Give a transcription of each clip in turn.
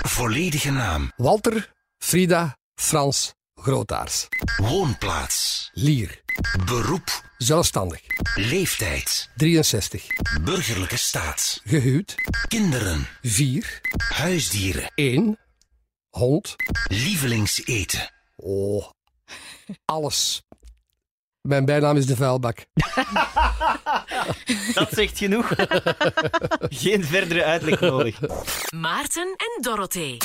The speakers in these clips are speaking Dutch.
Volledige naam. Walter Frida Frans Grootaars. Woonplaats. Lier. Beroep. Zelfstandig. Leeftijd. 63. Burgerlijke staat. Gehuwd. Kinderen. 4. Huisdieren. 1. Hond. Lievelingseten. Oh, alles. Mijn bijnaam is de vuilbak. Dat zegt genoeg. Geen verdere uitleg nodig. Maarten en Dorothee.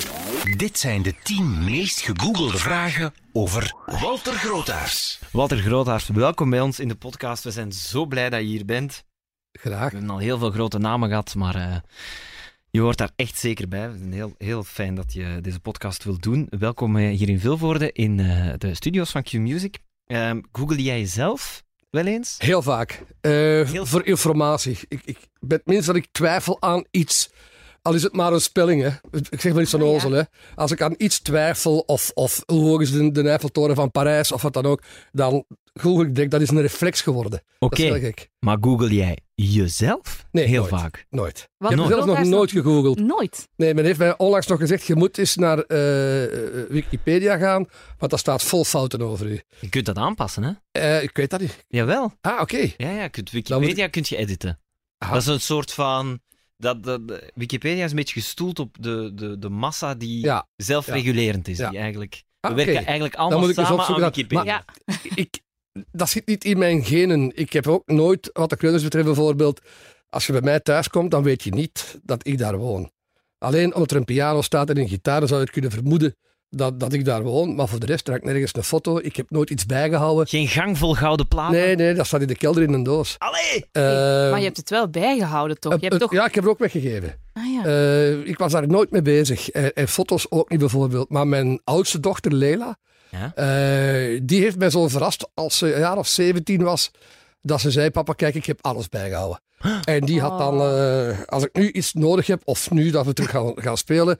Dit zijn de 10 meest gegoogelde vragen over Walter Grootaars. Walter Groothaars, welkom bij ons in de podcast. We zijn zo blij dat je hier bent. Graag. We hebben al heel veel grote namen gehad, maar eh, je hoort daar echt zeker bij. Het is heel, heel fijn dat je deze podcast wilt doen. Welkom eh, hier in Vilvoorde in eh, de studio's van Q-Music. Ehm, Google jij jezelf wel eens? Heel vaak. Eh, Heel voor informatie. Ik, ik ben het minst dat ik twijfel aan iets. Al is het maar een spelling, hè. Ik zeg maar iets van ja. ozel, hè. Als ik aan iets twijfel, of, of hoe is de, de Eiffeltoren van Parijs, of wat dan ook, dan google ik direct, dat is een reflex geworden. Oké, gek. maar Google jij jezelf? Nee, Heel nooit. vaak. Nooit. Wat ik heb nooit. zelf nog nooit gegoogeld. Nooit. Nee, men heeft mij onlangs nog gezegd, je moet eens naar eh, Wikipedia gaan, want daar staat vol fouten over u. Je kunt dat aanpassen, hè? Eh, ik weet dat niet. Jawel. Ah, oké. Ja, ja, kunt Wikipedia kunt je editen. Ah. Dat is een soort van... Dat, dat, de- Wikipedia is een beetje gestoeld op de, de, de massa die Ja. zelfregulerend is. Ja. Die eigenlijk, Ah, we werken eigenlijk allemaal moet ik eens samen aan dat- Wikipedia. Ja. ik, dat zit niet in mijn genen. Ik heb ook nooit, wat de kreuners betreft bijvoorbeeld, als je bij mij thuis komt, dan weet je niet dat ik daar woon. Alleen omdat er een piano staat en een gitaar, zou je het kunnen vermoeden dat, dat ik daar woon. Maar voor de rest raak ik nergens een foto. Ik heb nooit iets bijgehouden. Geen gang vol gouden platen. Nee, nee, dat staat in de kelder in een doos. Allee! Eh, maar je hebt het wel bijgehouden, toch? Je hebt eh, toch... Ja, ik heb er ook weggegeven. Ah, ja. Eh, ik was daar nooit mee bezig. En, en foto's ook niet bijvoorbeeld. Maar mijn oudste dochter, Leila, Ja? eh, die heeft mij zo verrast als ze een jaar of 17 was. Dat ze zei, papa, kijk, ik heb alles bijgehouden. En die had dan, eh, als ik nu iets nodig heb, of nu dat we terug gaan, gaan spelen,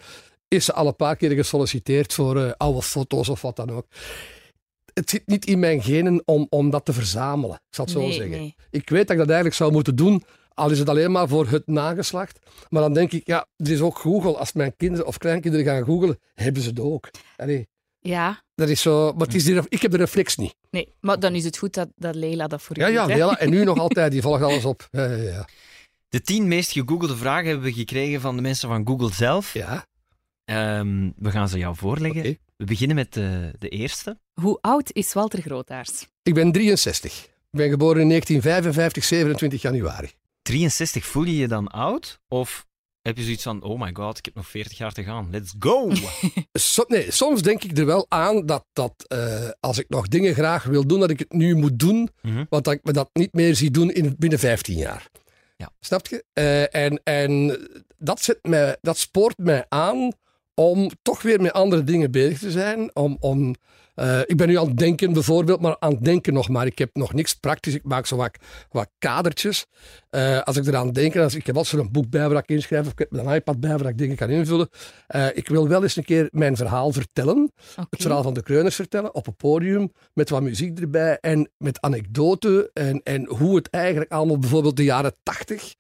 is ze al een paar keer gesolliciteerd voor eh, oude foto's of wat dan ook. Het zit niet in mijn genen om, om dat te verzamelen, ik zal het zo nee, zeggen. nee. Ik weet dat ik dat eigenlijk zou moeten doen, al is het alleen maar voor het nageslacht. Maar dan denk ik, ja, er is ook Google. Als mijn kinderen of kleinkinderen gaan googlen, hebben ze het ook. Allee, Ja, dat is zo, maar het is die, ik heb de reflex niet. nee. Maar dan is het goed dat, dat Leila dat voor u Ja, ja, doet, hè? Leila, en nu nog altijd, die volgt alles op. Ja, ja, ja. De tien meest gegoogelde vragen hebben we gekregen van de mensen van Google zelf. ja Ehm, we gaan ze jou voorleggen. We beginnen met de, de eerste. Hoe oud is Walter Grootaars? Ik ben 63. Ik ben geboren in 1955, 27 januari. 63, voel je je dan oud? Of heb je zoiets van, oh my god, ik heb nog 40 jaar te gaan. Let's go! So- nee, soms denk ik er wel aan dat, dat eh, als ik nog dingen graag wil doen, dat ik het nu moet doen. Mhm. Want dat ik me dat niet meer zie doen in, binnen 15 jaar. Ja. Snap je? Eh, en en dat, zet mij, dat spoort mij aan om toch weer met andere dingen bezig te zijn. Om, om, eh, ik ben nu aan het denken bijvoorbeeld, maar aan het denken nog maar. Ik heb nog niks praktisch. Ik maak zo wat, wat kadertjes. Eh, als ik eraan denk, als, ik heb altijd zo'n boek bij waar ik inschrijf, of ik heb een iPad bij waar ik dingen kan invullen. Eh, ik wil wel eens een keer mijn verhaal vertellen. Het verhaal van de Kreuners vertellen op een podium met wat muziek erbij en met anekdoten en, en hoe het eigenlijk allemaal bijvoorbeeld de jaren 80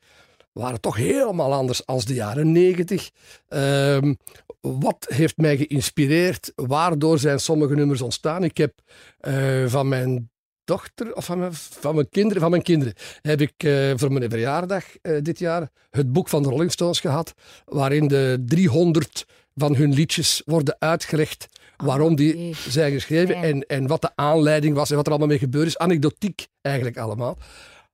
waren toch helemaal anders als de jaren 90. Ehm, wat heeft mij geïnspireerd? Waardoor zijn sommige nummers ontstaan? Ik heb eh, van mijn dochter, of van mijn, van mijn kinderen, van mijn kinderen, heb ik eh, voor mijn verjaardag eh, dit jaar het boek van de Rolling Stones gehad, waarin de 300 van hun liedjes worden uitgelegd waarom die zijn geschreven en, en wat de aanleiding was en wat er allemaal mee gebeurd is. Anekdotiek eigenlijk allemaal.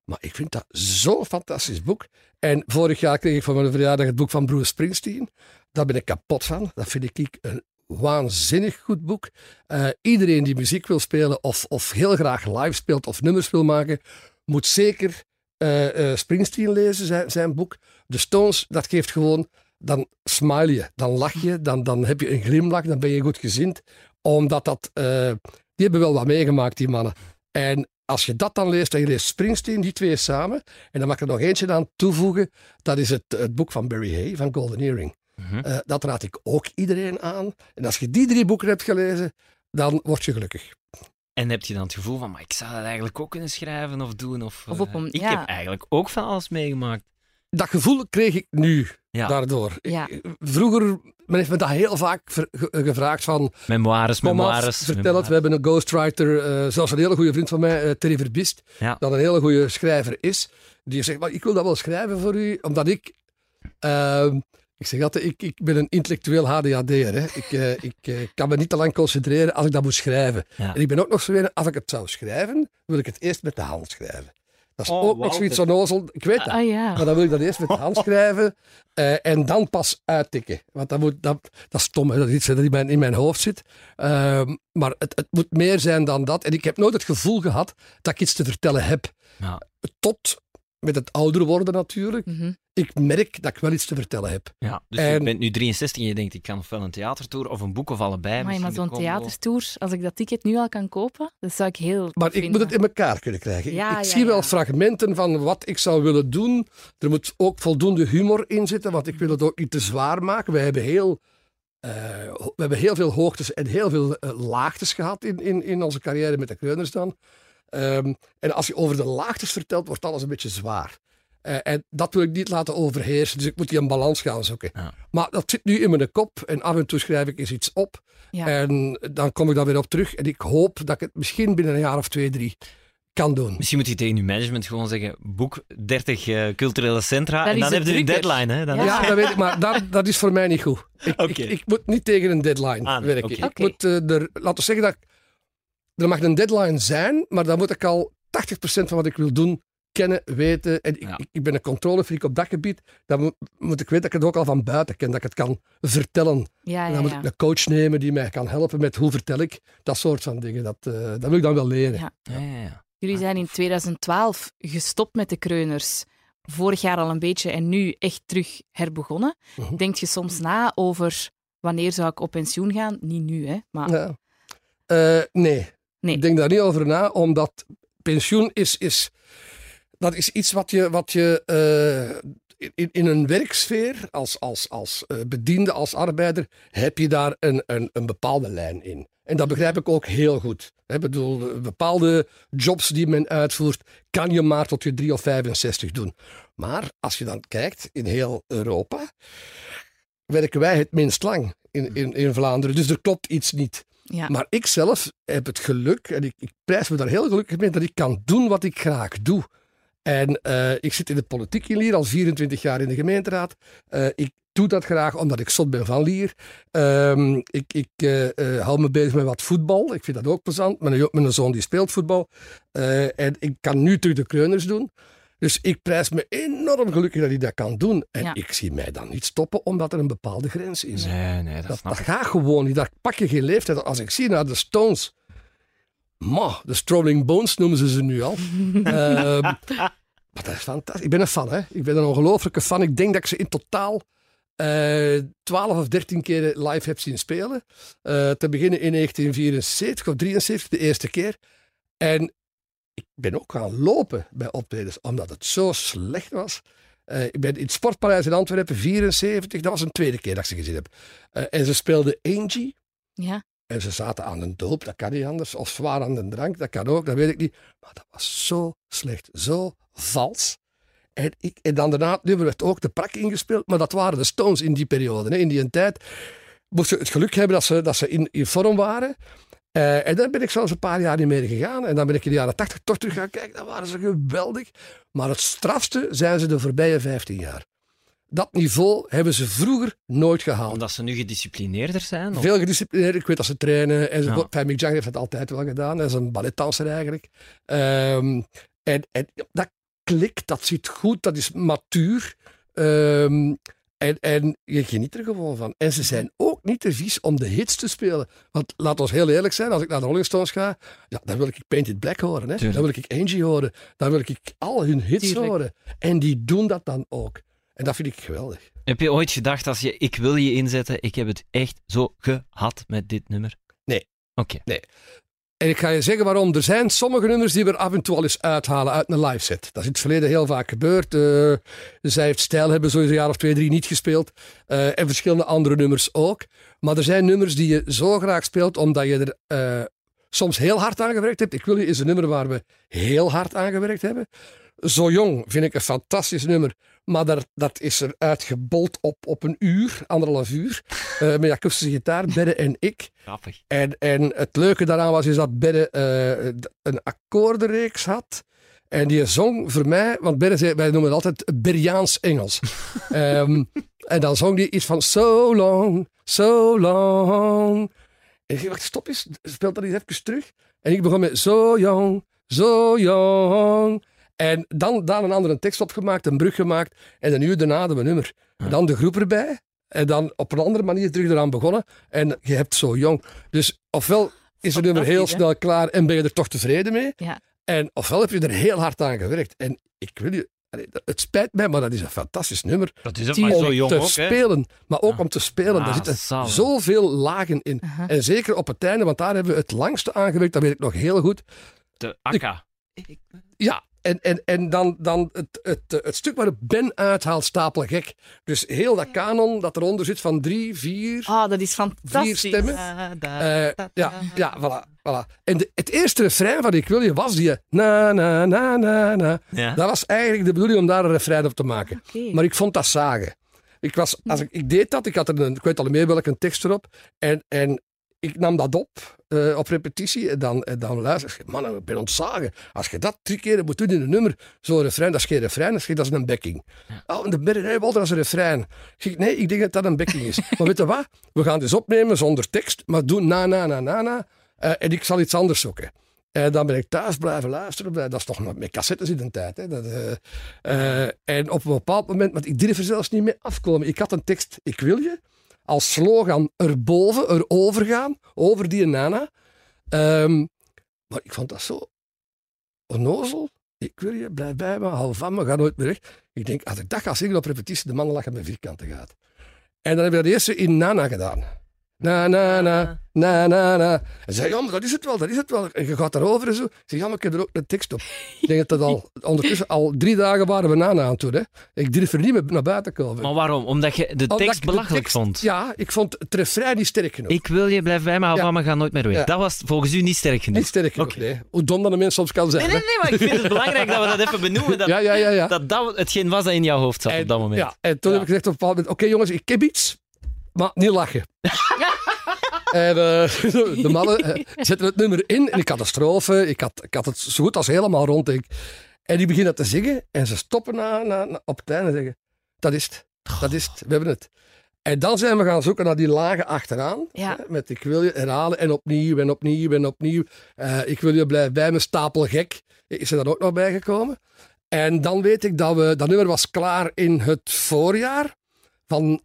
Maar ik vind dat zo'n fantastisch boek. En vorig jaar kreeg ik voor mijn verjaardag het boek van Bruce Springsteen. Daar ben ik kapot van. Dat vind ik een waanzinnig goed boek. Eh, iedereen die muziek wil spelen of, of heel graag live speelt of nummers wil maken, moet zeker eh, eh, Springsteen lezen, zijn, zijn boek. De Stones, dat geeft gewoon, dan smile je, dan lach je, dan, dan heb je een glimlach, dan ben je goed gezind. Omdat dat, die hebben wel wat meegemaakt, die mannen. En als je dat dan leest, en je leest Springsteen, die twee samen, en dan mag ik er nog eentje aan toevoegen, dat is het, het boek van Barry Hay, van Golden Earring. Mhm. Eh, dat raad ik ook iedereen aan. En als je die drie boeken hebt gelezen, dan word je gelukkig. En heb je dan het gevoel van, maar ik zou dat eigenlijk ook kunnen schrijven of doen? Of, Of op eh, een- ik ja. heb eigenlijk ook van alles meegemaakt. Dat gevoel kreeg ik nu Ja. daardoor. Ja. vroeger, men heeft me dat heel vaak ver- ge- gevraagd van, Memoires, memoires. vertel het. We hebben een ghostwriter, eh zelfs een hele goede vriend van mij, eh, Terry Verbist, Ja. dat een hele goede schrijver is. Die zegt, maar ik wil dat wel schrijven voor u, omdat ik... ehm, ik zeg altijd, ik, ik ben een intellectueel HDHD'er. Hè. Ik, eh, ik eh, kan me niet te lang concentreren als ik dat moet schrijven. Ja. En ik ben ook nog zo weer, als ik het zou schrijven, wil ik het eerst met de hand schrijven. Dat is Oh, ook nog zoiets onnozel. Ik weet dat. Ah ja. Maar dan wil ik dat eerst met de hand schrijven eh, en dan pas uittikken. Want dat, moet, dat, dat is stom, hè, dat is iets dat in mijn, in mijn hoofd zit. Ehm, maar het, het moet meer zijn dan dat. En ik heb nooit het gevoel gehad dat ik iets te vertellen heb. Ja. Tot met het ouder worden natuurlijk. Mhm. Ik merk dat ik wel iets te vertellen heb. Ja, dus je En- bent nu 63 en je denkt, ik kan ofwel een theatertour of een boek of allebei. Maar, misschien maar zo'n theatertour, als ik dat ticket nu al kan kopen, dat zou ik heel Maar ik moet het in elkaar kunnen krijgen. Ik- Ja, ik ja, zie wel fragmenten van wat ik zou willen doen. Er moet ook voldoende humor in zitten, want ik wil het ook niet te zwaar maken. We hebben heel, eh, we hebben heel veel hoogtes en heel veel eh, laagtes gehad in, in, in onze carrière met de Kreuners dan. Ehm, en als je over de laagtes vertelt, wordt alles een beetje zwaar. Eh, en dat wil ik niet laten overheersen, dus ik moet die een balans gaan zoeken. Ja. Maar dat zit nu in mijn kop en af en toe schrijf ik eens iets op. Ja. En dan kom ik daar weer op terug. En ik hoop dat ik het misschien binnen een jaar of twee, drie kan doen. Misschien moet je tegen je management gewoon zeggen, boek 30 eh, culturele centra Dat en dan heb je een deadline. Hè? Dan Ja. Ja, dat weet ik, maar dat, dat is voor mij niet goed. Ik, ik, ik moet niet tegen een deadline Ah, nee, werken. Ik moet eh, er, laten we zeggen dat ik- er mag een deadline zijn, maar dan moet ik al 80% van wat ik wil doen kennen, weten. En ik, Ja. ik, ik ben een controlefreak op dat gebied. Dan moet, moet ik weten dat ik het ook al van buiten ken, dat ik het kan vertellen. Ja, En ja, dan moet ja. ik een coach nemen die mij kan helpen met hoe vertel ik. Dat soort van dingen. Dat, eh, dat wil ik dan wel leren. Ja. Ja, ja, ja. Jullie zijn in 2012 gestopt met de kreuners. Vorig jaar al een beetje en nu echt terug herbegonnen. Mhm. Denk je soms na over wanneer zou ik op pensioen gaan? Niet nu, hè? Maar Ja. Eh, nee. Nee. Ik denk daar niet over na, omdat pensioen is, is, dat is iets wat je, wat je eh, in, in een werksfeer, als, als, als eh, bediende, als arbeider, heb je daar een, een, een bepaalde lijn in. En dat begrijp ik ook heel goed. Ik bedoel, bepaalde jobs die men uitvoert, kan je maar tot je 3 of 65 doen. Maar als je dan kijkt, in heel Europa, werken wij het minst lang in, in Vlaanderen. Dus er klopt iets niet. Ja. Maar ik zelf heb het geluk, en ik, ik prijs me daar heel gelukkig mee, dat ik kan doen wat ik graag doe. En eh, ik zit in de politiek in Lier, al 24 jaar in de gemeenteraad. Eh, ik doe dat graag omdat ik zot ben van Lier. Ehm, ik ik eh, hou me bezig met wat voetbal. Ik vind dat ook plezant. Mijn, mijn zoon die speelt voetbal. En ik kan nu terug de kreuners doen. Dus ik prijs me enorm gelukkig dat ik dat kan doen. En Ja. ik zie mij dan niet stoppen omdat er een bepaalde grens is. Nee, nee, dat Dat, snap dat ik. gaat gewoon niet. Daar pak je geen leeftijd. Als ik zie naar de Stones. Ma, de Strolling Bones noemen ze ze nu al. Ehm, maar dat is fantastisch. Ik ben een fan, hè. Ik ben een ongelofelijke fan. Ik denk dat ik ze in totaal eh 12 of 13 keer live heb zien spelen. Eh, te beginnen in 1974 of 73, de eerste keer. En ik ben ook gaan lopen bij optredens, omdat het zo slecht was. Eh, ik ben in het Sportpaleis in Antwerpen, 74, dat was een tweede keer dat ik ze gezien heb. Eh, en ze speelden Angie. ja. En ze zaten aan een doop, dat kan niet anders. Of zwaar aan de drank, dat kan ook, dat weet ik niet. Maar dat was zo slecht, zo vals. En, ik, en dan daarna nummer werd ook de prak ingespeeld, maar dat waren de Stones in die periode. Hè. In die tijd moesten ze het geluk hebben dat ze, dat ze in, in vorm waren. Eh, en dan ben ik zelfs een paar jaar niet meer gegaan. En dan ben ik in de jaren tachtig toch terug gaan kijken. Dan waren ze geweldig. Maar het strafste zijn ze de voorbije 15 jaar. Dat niveau hebben ze vroeger nooit gehaald. Omdat ze nu gedisciplineerder zijn? Of? Veel gedisciplineerd. Ik weet dat ze trainen. En Ja. Enfin, Mick Jagger heeft dat altijd wel gedaan. Hij is een balletdanser eigenlijk. Ehm, en, en dat klikt, dat zit goed, dat is matuur. Ehm, en, en je geniet er gewoon van. En ze zijn ook niet te vies om de hits te spelen. Want laat ons heel eerlijk zijn, als ik naar de Rolling Stones ga, ja, dan wil ik Painted Black horen. Hè? Dan wil ik Angie horen. Dan wil ik al hun hits Tuurlijk. horen. En die doen dat dan ook. En dat vind ik geweldig. Heb je ooit gedacht als je ik wil je inzetten, ik heb het echt zo gehad met dit nummer? Nee. Oké. En ik ga je zeggen waarom. Er zijn sommige nummers die we af en toe al eens uithalen uit een live set. Dat is in het verleden heel vaak gebeurd. Eh, zij heeft stijl hebben sowieso een jaar of twee, drie niet gespeeld. Eh, en verschillende andere nummers ook. Maar er zijn nummers die je zo graag speelt omdat je er eh, soms heel hard aan gewerkt hebt. Ik wil je is een nummer waar we heel hard aan gewerkt hebben. Zo jong vind ik een fantastisch nummer. Maar dat, dat is er uitgebold op, op een uur, anderhalf uur. eh met akoestische gitaar, Berre en ik. Grappig. En, en het leuke daaraan was is dat Berre eh, een akkoordenreeks had. En die zong voor mij, want Berre zei, wij noemen het altijd Berjaans Engels. Ehm, en dan zong die iets van So long, so long. En ik wacht, stop eens, speel dat eens even terug. En ik begon met So young, so young. En dan, dan een andere tekst opgemaakt, een brug gemaakt. En een uur daarna hadden we een nummer. Dan de groep erbij. En dan op een andere manier terug eraan begonnen. En je hebt zo jong. Dus ofwel is het nummer heel snel klaar en ben je er toch tevreden mee. Ja. En ofwel heb je er heel hard aan gewerkt. En ik wil je... Het spijt mij, maar dat is een fantastisch nummer Dat is het maar zo jong te ook, spelen. Maar ook Ja. om te spelen. Ah, Daar zitten zalig. zoveel lagen in. En zeker op het einde, want daar hebben we het langste aangewerkt. Dat weet ik nog heel goed. De akka. Ja, en, en, en dan, dan het, het, eh, het stuk waar Ben uithaalt, stapel gek. Dus heel dat kanon dat eronder zit van drie, vier, Ah, dat is fantastisch. vier stemmen. Eh, ja, ja, voilà. voilà. En de- het eerste refrein van Ik wil je was die na, na, na, na, na. Ja. Dat was eigenlijk de bedoeling om daar een refrein op te maken. Oké. Maar ik vond dat zagen. Ik, was, als ik, ik deed dat, ik had er een, ik weet al meer welke tekst erop. En, en ik nam dat op, eh, op repetitie. En dan, en dan luister ik, man, ik ben ontzagen. Als je dat drie keer moet doen in een nummer, zo'n refrein, dat is geen refrein, dat is, geen- dat is een backing. Oh, en de ben nee, Walter, is een refrein. Ik nee, ik denk dat dat een backing is. maar weet je wat? We gaan het eens opnemen zonder tekst, maar doen na, na, na, na, na. Eh, en ik zal iets anders zoeken. En dan ben ik thuis blijven luisteren. Dat is toch nog met cassettes in de tijd. Hè? Dat, eh, eh, en op een bepaald moment, want ik durf er zelfs niet mee afkomen. Ik had een tekst, ik wil je, als slogan erboven, erover gaan, over die nana. Ehm, maar ik vond dat zo onnozel. Ik wil je, blijf bij me, hou van me, ga nooit meer weg. Ik denk, als ik dat ga zingen op repetitie, de mannen lachen met vierkante gaat. En dan hebben we dat eerste in nana gedaan. Na, na, na, na, na, na. En zei, ja, maar dat is het wel, dat is het wel. En je gaat daarover en zo. Ik zeg, ja, maar ik heb er ook een tekst op. Ik denk dat dat al, ondertussen al drie dagen waren we nana aan het doen. Hè. Ik durf er niet meer naar buiten komen. Maar waarom? Omdat je de tekst ik de belachelijk tekst- vond. Ja, ik vond het refrein niet sterk genoeg. Ik wil je, blijf bij me, hou Ja. van me, ga nooit meer weg. Ja. Dat was volgens u niet sterk genoeg. Niet sterk genoeg, nee. Hoe dom dat een mens soms kan zijn. Nee, nee, nee, maar ik vind het belangrijk dat we dat even benoemen. Dat hè. Ja, ja, ja. ja. dat, dat hetgeen was dat in jouw hoofd zat op dat moment. Ja, en toen heb ik gezegd op een bepaald moment, oké jongens, ik heb iets, maar niet lachen. en eh, de mannen eh, zetten het nummer in en ik had de strofe, ik had, ik had het zo goed als helemaal rond. Ik. En die beginnen te zingen en ze stoppen na, na, na- op het einde en zeggen, dat is het, dat is het, we hebben het. En dan zijn we gaan zoeken naar die lagen achteraan. Ja. Hè, met ik wil je herhalen en opnieuw en opnieuw en opnieuw. Eh, ik wil je blijven bij me, stapel gek. Is er dan ook nog bijgekomen. En dan weet ik dat we, dat nummer was klaar in het voorjaar van,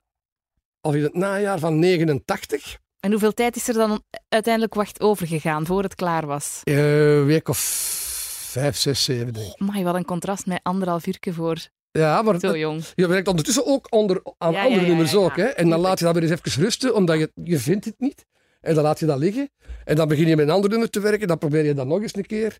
of in het najaar van 89. En hoeveel tijd is er dan uiteindelijk wacht overgegaan voor het klaar was? Een week of vijf, zes, zeven denk ik. Amai, wat een contrast met anderhalf uur voor Ja, maar zo jong. je werkt ondertussen ook onder, aan Ja, andere ja, nummers ja, ook. Hè? En dan laat je dat weer eens even rusten, omdat je, je vindt het niet. En dan laat je dat liggen. En dan begin je met een ander nummer te werken. Dan probeer je dat nog eens een keer.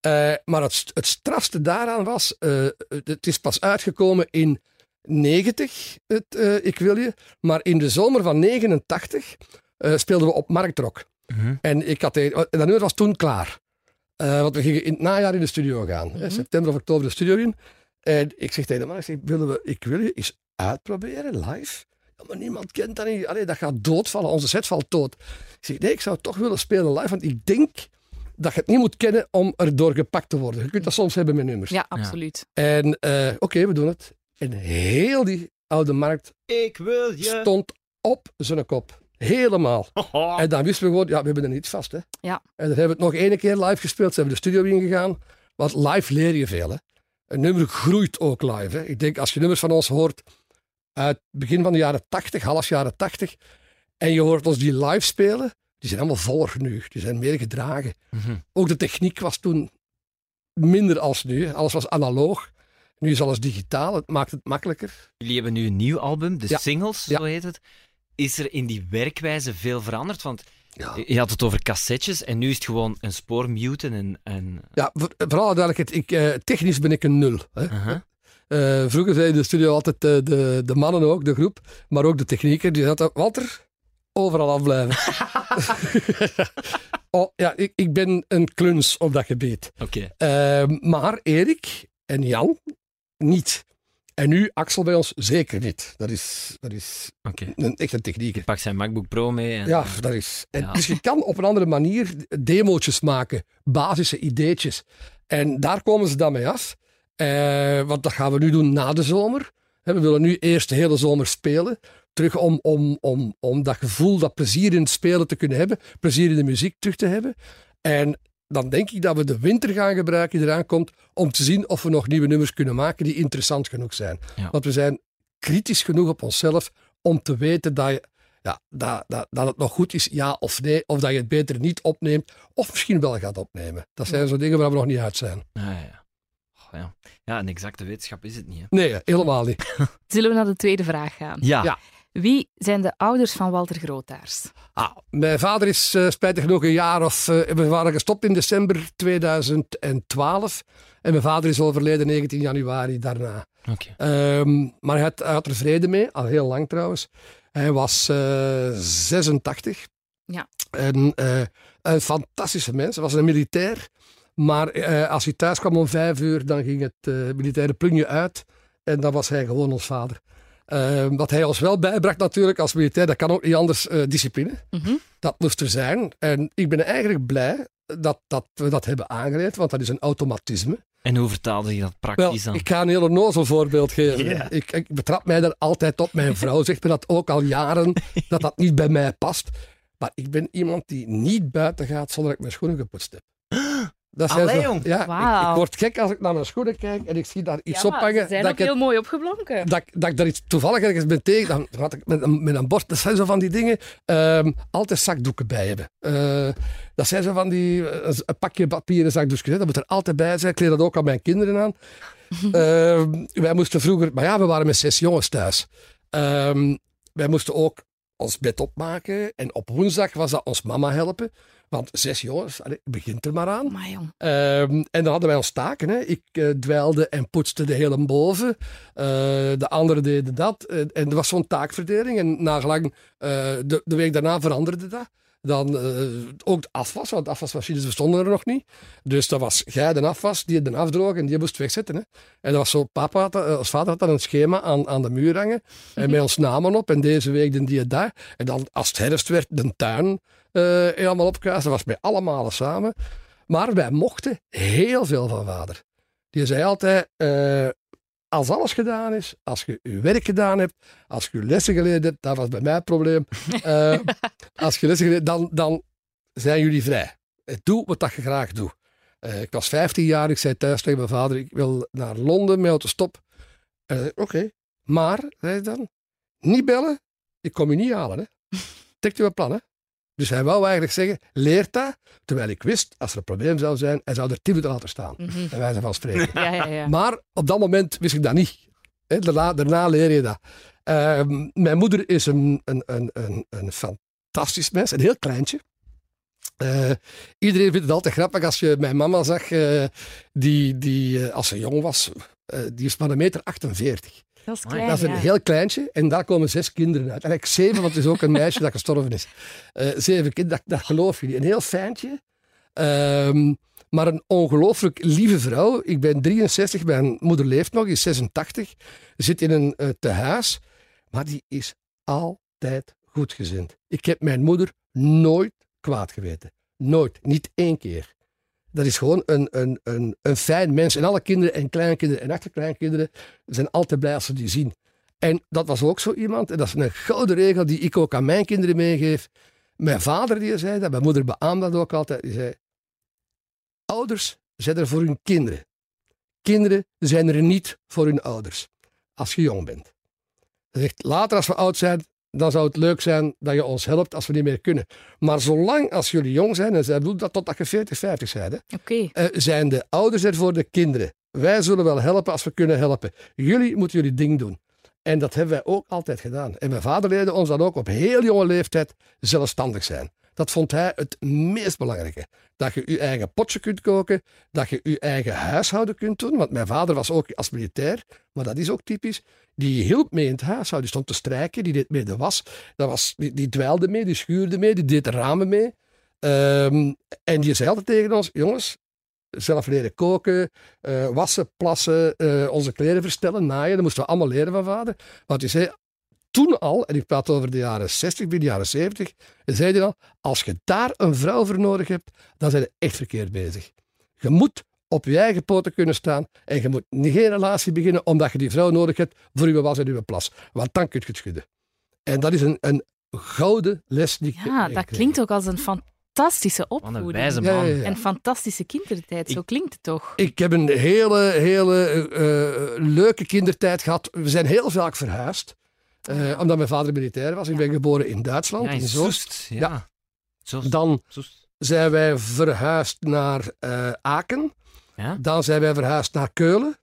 Eh, maar het, het strafste daaraan was, eh, het is pas uitgekomen in 90, het eh, Ik Wil Je. Maar in de zomer van 89 eh, speelden we op Marktrock. Mhm. En ik had, en dat nummer was toen klaar. Eh, want we gingen in het najaar in de studio gaan. hè, september of oktober de studio in. En ik zeg tegen de man, ik zeg, willen we, ik wil je eens uitproberen, live? Ja, maar niemand kent dat niet. Allee, dat gaat doodvallen. Onze set valt dood. Ik zeg, nee, ik zou het toch willen spelen live, want ik denk dat je het niet moet kennen om erdoor gepakt te worden. Je kunt dat soms hebben met nummers. Ja, absoluut. En eh, oké, we doen het. En heel die oude markt Ik wil je. stond op zijn kop. Helemaal. En dan wisten we gewoon, ja, we hebben er niet vast. Hè. Ja. En dan hebben we het nog één keer live gespeeld. Ze hebben de studio ingegaan. Want live leer je veel. Hè. Een nummer groeit ook live. Hè. Ik denk, als je nummers van ons hoort uit begin van de jaren 80, half jaren 80, en je hoort ons die live spelen, die zijn allemaal voller nu. Die zijn meer gedragen. Mhm. Ook de techniek was toen minder als nu. Alles was analoog. Nu is alles digitaal. Het maakt het makkelijker. Jullie hebben nu een nieuw album, de Ja. singles, zo heet het. Is er in die werkwijze veel veranderd? Want Ja. je had het over cassettes en nu is het gewoon een spoor muten en... en Ja, voor, voor alle duidelijkheid, ik, eh, technisch ben ik een nul. Hè. Eh, vroeger zei in de studio altijd eh, de, de mannen ook, de groep, maar ook de technieker, die zei Walter, overal afblijven. oh, ja, ik, ik ben een kluns op dat gebied. Oké. Eh, maar Erik en Jan niet. En nu Axel bij ons zeker niet. Dat is, dat is een echte technieker. Pak zijn MacBook Pro mee. En, Ja, dat is. En Ja. Dus je kan op een andere manier demo's maken, basisse ideetjes. En daar komen ze dan mee af. Eh, want dat gaan we nu doen na de zomer. We willen nu eerst de hele zomer spelen. Terug om, om, om, om dat gevoel, dat plezier in het spelen te kunnen hebben. Plezier in de muziek terug te hebben. En dan denk ik dat we de winter gaan gebruiken die eraan komt. Om te zien of we nog nieuwe nummers kunnen maken die interessant genoeg zijn. Ja. Want we zijn kritisch genoeg op onszelf om te weten dat, je, ja, dat, dat, dat het nog goed is, ja of nee. Of dat je het beter niet opneemt. Of misschien wel gaat opnemen. Dat zijn zo dingen waar we nog niet uit zijn. Ja, ja. Oh, ja. ja, een exacte wetenschap is het niet. Hè? Nee, helemaal niet. Zullen we naar de tweede vraag gaan? Ja. Wie zijn de ouders van Walter Grootaars? Ah, mijn vader is eh, spijtig genoeg een jaar of... eh, we waren gestopt in december 2012. En mijn vader is overleden 19 januari daarna. Oké. Ehm, maar hij had, hij had er vrede mee, al heel lang trouwens. Hij was eh 86. Ja. En eh, een fantastische mens. Hij was een militair. Maar eh, als hij thuis kwam om vijf uur, dan ging het eh, militaire plunje uit. En dan was hij gewoon ons vader. Ehm, wat hij ons wel bijbracht natuurlijk als militair, dat kan ook niet anders, eh, discipline. Mhm. Dat moest er zijn. En ik ben eigenlijk blij dat, dat we dat hebben aangeleerd, want dat is een automatisme. En hoe vertaalde je dat Wel, praktisch dan? ik ga een heel onnozel voorbeeld geven. Ik, ik betrap mij daar altijd op. Mijn vrouw zegt me dat ook al jaren, dat dat niet bij mij past. Maar ik ben iemand die niet buiten gaat zonder dat ik mijn schoenen gepoetst heb. Dat Allee, zo- jong. Ja, ik, word gek als ik naar mijn schoenen kijk en ik zie daar iets ja, ophangen. ze zijn dat ook ik het- heel mooi opgeblonken. dat, ik- dat ik daar iets toevallig ergens ben tegen, dan had ik met een, met een bord, dat zijn zo van die dingen, ehm, altijd zakdoeken bij hebben. Eh, dat zijn zo van die, eh, een pakje papieren zakdoekjes, hè, dat moet er altijd bij zijn. Ik leer dat ook aan mijn kinderen aan. Ehm, wij moesten vroeger, maar ja, we waren met zes jongens thuis. Ehm, wij moesten ook ons bed opmaken en op woensdag was dat ons mama helpen. Want zes jongens, allee, begint er maar aan. Maar jong. Ehm, en dan hadden wij ons taken. Hè. Ik eh, dweilde en poetste de hele boven. Eh, de anderen deden dat. En er was zo'n taakverdeling. En nagelang eh, de, de week daarna veranderde dat. Dan eh, ook de afwas, want afwasmachines bestonden er nog niet. Dus dat was jij de afwas, die de afdroog en die moest wegzetten. Hè. En dat was zo, papa had, dat- eh, vader had dan een schema aan, aan de muur hangen. En met ons namen op. En deze week den die daar. En dan als het herfst werd, de tuin eh, helemaal opkuisen. Dat was bij allemaal samen. Maar wij mochten heel veel van vader. Die zei altijd, als alles gedaan is, als je je werk gedaan hebt, als je je lessen geleerd hebt, dat was bij mij het probleem. Eh, als je lessen geleerd dan, dan zijn jullie vrij. Eh, Doe wat dat je graag doet. Eh, ik was 15 jaar, ik zei thuis tegen mijn vader, ik wil naar Londen met autostop. Uh, Oké, maar, zei hij dan, niet bellen, ik kom je niet halen. Hè. U een plan, hè? Dus hij wou eigenlijk zeggen, leert dat, terwijl ik wist, als er een probleem zou zijn, hij zou er tien minuten laten staan. Mhm. Bij wijze van spreken. Ja, ja, ja. Maar op dat moment wist ik dat niet. Daarna, daarna leer je dat. Ehm, mijn moeder is een, een, een, een, een fantastisch mens, een heel kleintje. Eh, iedereen vindt het altijd grappig als je mijn mama zag, eh, die, die eh, als ze jong was, die is maar een meter 48. Dat is Dat klein, Dat is een ja. heel kleintje en daar komen zes kinderen uit. Eigenlijk zeven, want het is ook een meisje dat gestorven is. Eh, zeven kinderen, dat, dat geloof je niet. Een heel fijntje, ehm, maar een ongelooflijk lieve vrouw. Ik ben 63, mijn moeder leeft nog, is 86, zit in een eh, tehuis, maar die is altijd goedgezind. Ik heb mijn moeder nooit kwaad geweten. Nooit, niet één keer. Dat is gewoon een, een, een, een fijn mens. En alle kinderen en kleinkinderen en achterkleinkinderen zijn altijd blij als ze die zien. En dat was ook zo iemand, en dat is een gouden regel die ik ook aan mijn kinderen meegeef. Mijn vader die zei dat, mijn moeder beaamde dat ook altijd. Die zei, ouders zijn er voor hun kinderen. Kinderen zijn er niet voor hun ouders. Als je jong bent. Hij zegt, later als we oud zijn, dan zou het leuk zijn dat je ons helpt als we niet meer kunnen. Maar zolang als jullie jong zijn, en zij bedoelt dat totdat je 40, 50 bent, hè, Oké. eh, zijn de ouders er voor de kinderen. Wij zullen wel helpen als we kunnen helpen. Jullie moeten jullie ding doen. En dat hebben wij ook altijd gedaan. En mijn vader leerde ons dan ook op heel jonge leeftijd zelfstandig zijn. Dat vond hij het meest belangrijke. Dat je je eigen potje kunt koken, dat je je eigen huishouden kunt doen. Want mijn vader was ook als militair, maar dat is ook typisch. Die hielp mee in het huishouden. Die stond te strijken, die deed mee de was. Dat was die, dweilde mee, die schuurde mee, die deed de ramen mee. Ehm, en die zei altijd tegen ons, jongens, zelf leren koken, eh, wassen, plassen, eh, onze kleren verstellen, naaien. Dat moesten we allemaal leren van vader. Want hij zei toen al, en ik praat over de jaren 60, begin de jaren 70, zei hij al, als je daar een vrouw voor nodig hebt, dan zijn je echt verkeerd bezig. Je moet op je eigen poten kunnen staan en je moet niet geen relatie beginnen omdat je die vrouw nodig hebt voor je was en je plas. Want dan kun je het schudden. En dat is een, een gouden les die Ja, dat klinkt ook als een fantastische Wat een opvoeding. wijze Ja, man. ja, ja. En fantastische kindertijd, zo klinkt het toch? Ik heb een hele, hele eh, leuke kindertijd gehad. We zijn heel vaak verhuisd. Eh, omdat mijn vader militair was. Ik ben geboren in Duitsland. Ja, in in Soest. Soest. Ja. Soest. Dan Soest. zijn wij verhuisd naar eh, Aken. Ja? Dan zijn wij verhuisd naar Keulen.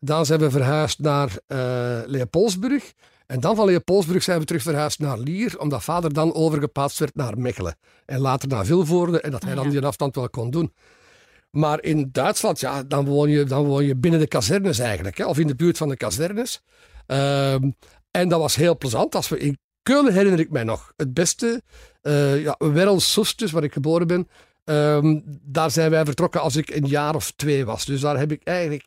Dan zijn we verhuisd naar eh Leopoldsburg. En dan van Leopoldsburg zijn we terug verhuisd naar Lier, omdat vader dan overgeplaatst werd naar Mechelen. En later naar Vilvoorde, en dat hij Ah, dan die afstand wel kon doen. Maar in Duitsland, ja, dan woon je, dan woon je binnen de kazernes eigenlijk, hè, of in de buurt van de kazernes. Ehm, en dat was heel plezant. Als we in Keulen herinner ik mij nog het beste. eh ja, dus waar ik geboren ben. Ehm, daar zijn wij vertrokken als ik een jaar of twee was. Dus daar heb ik eigenlijk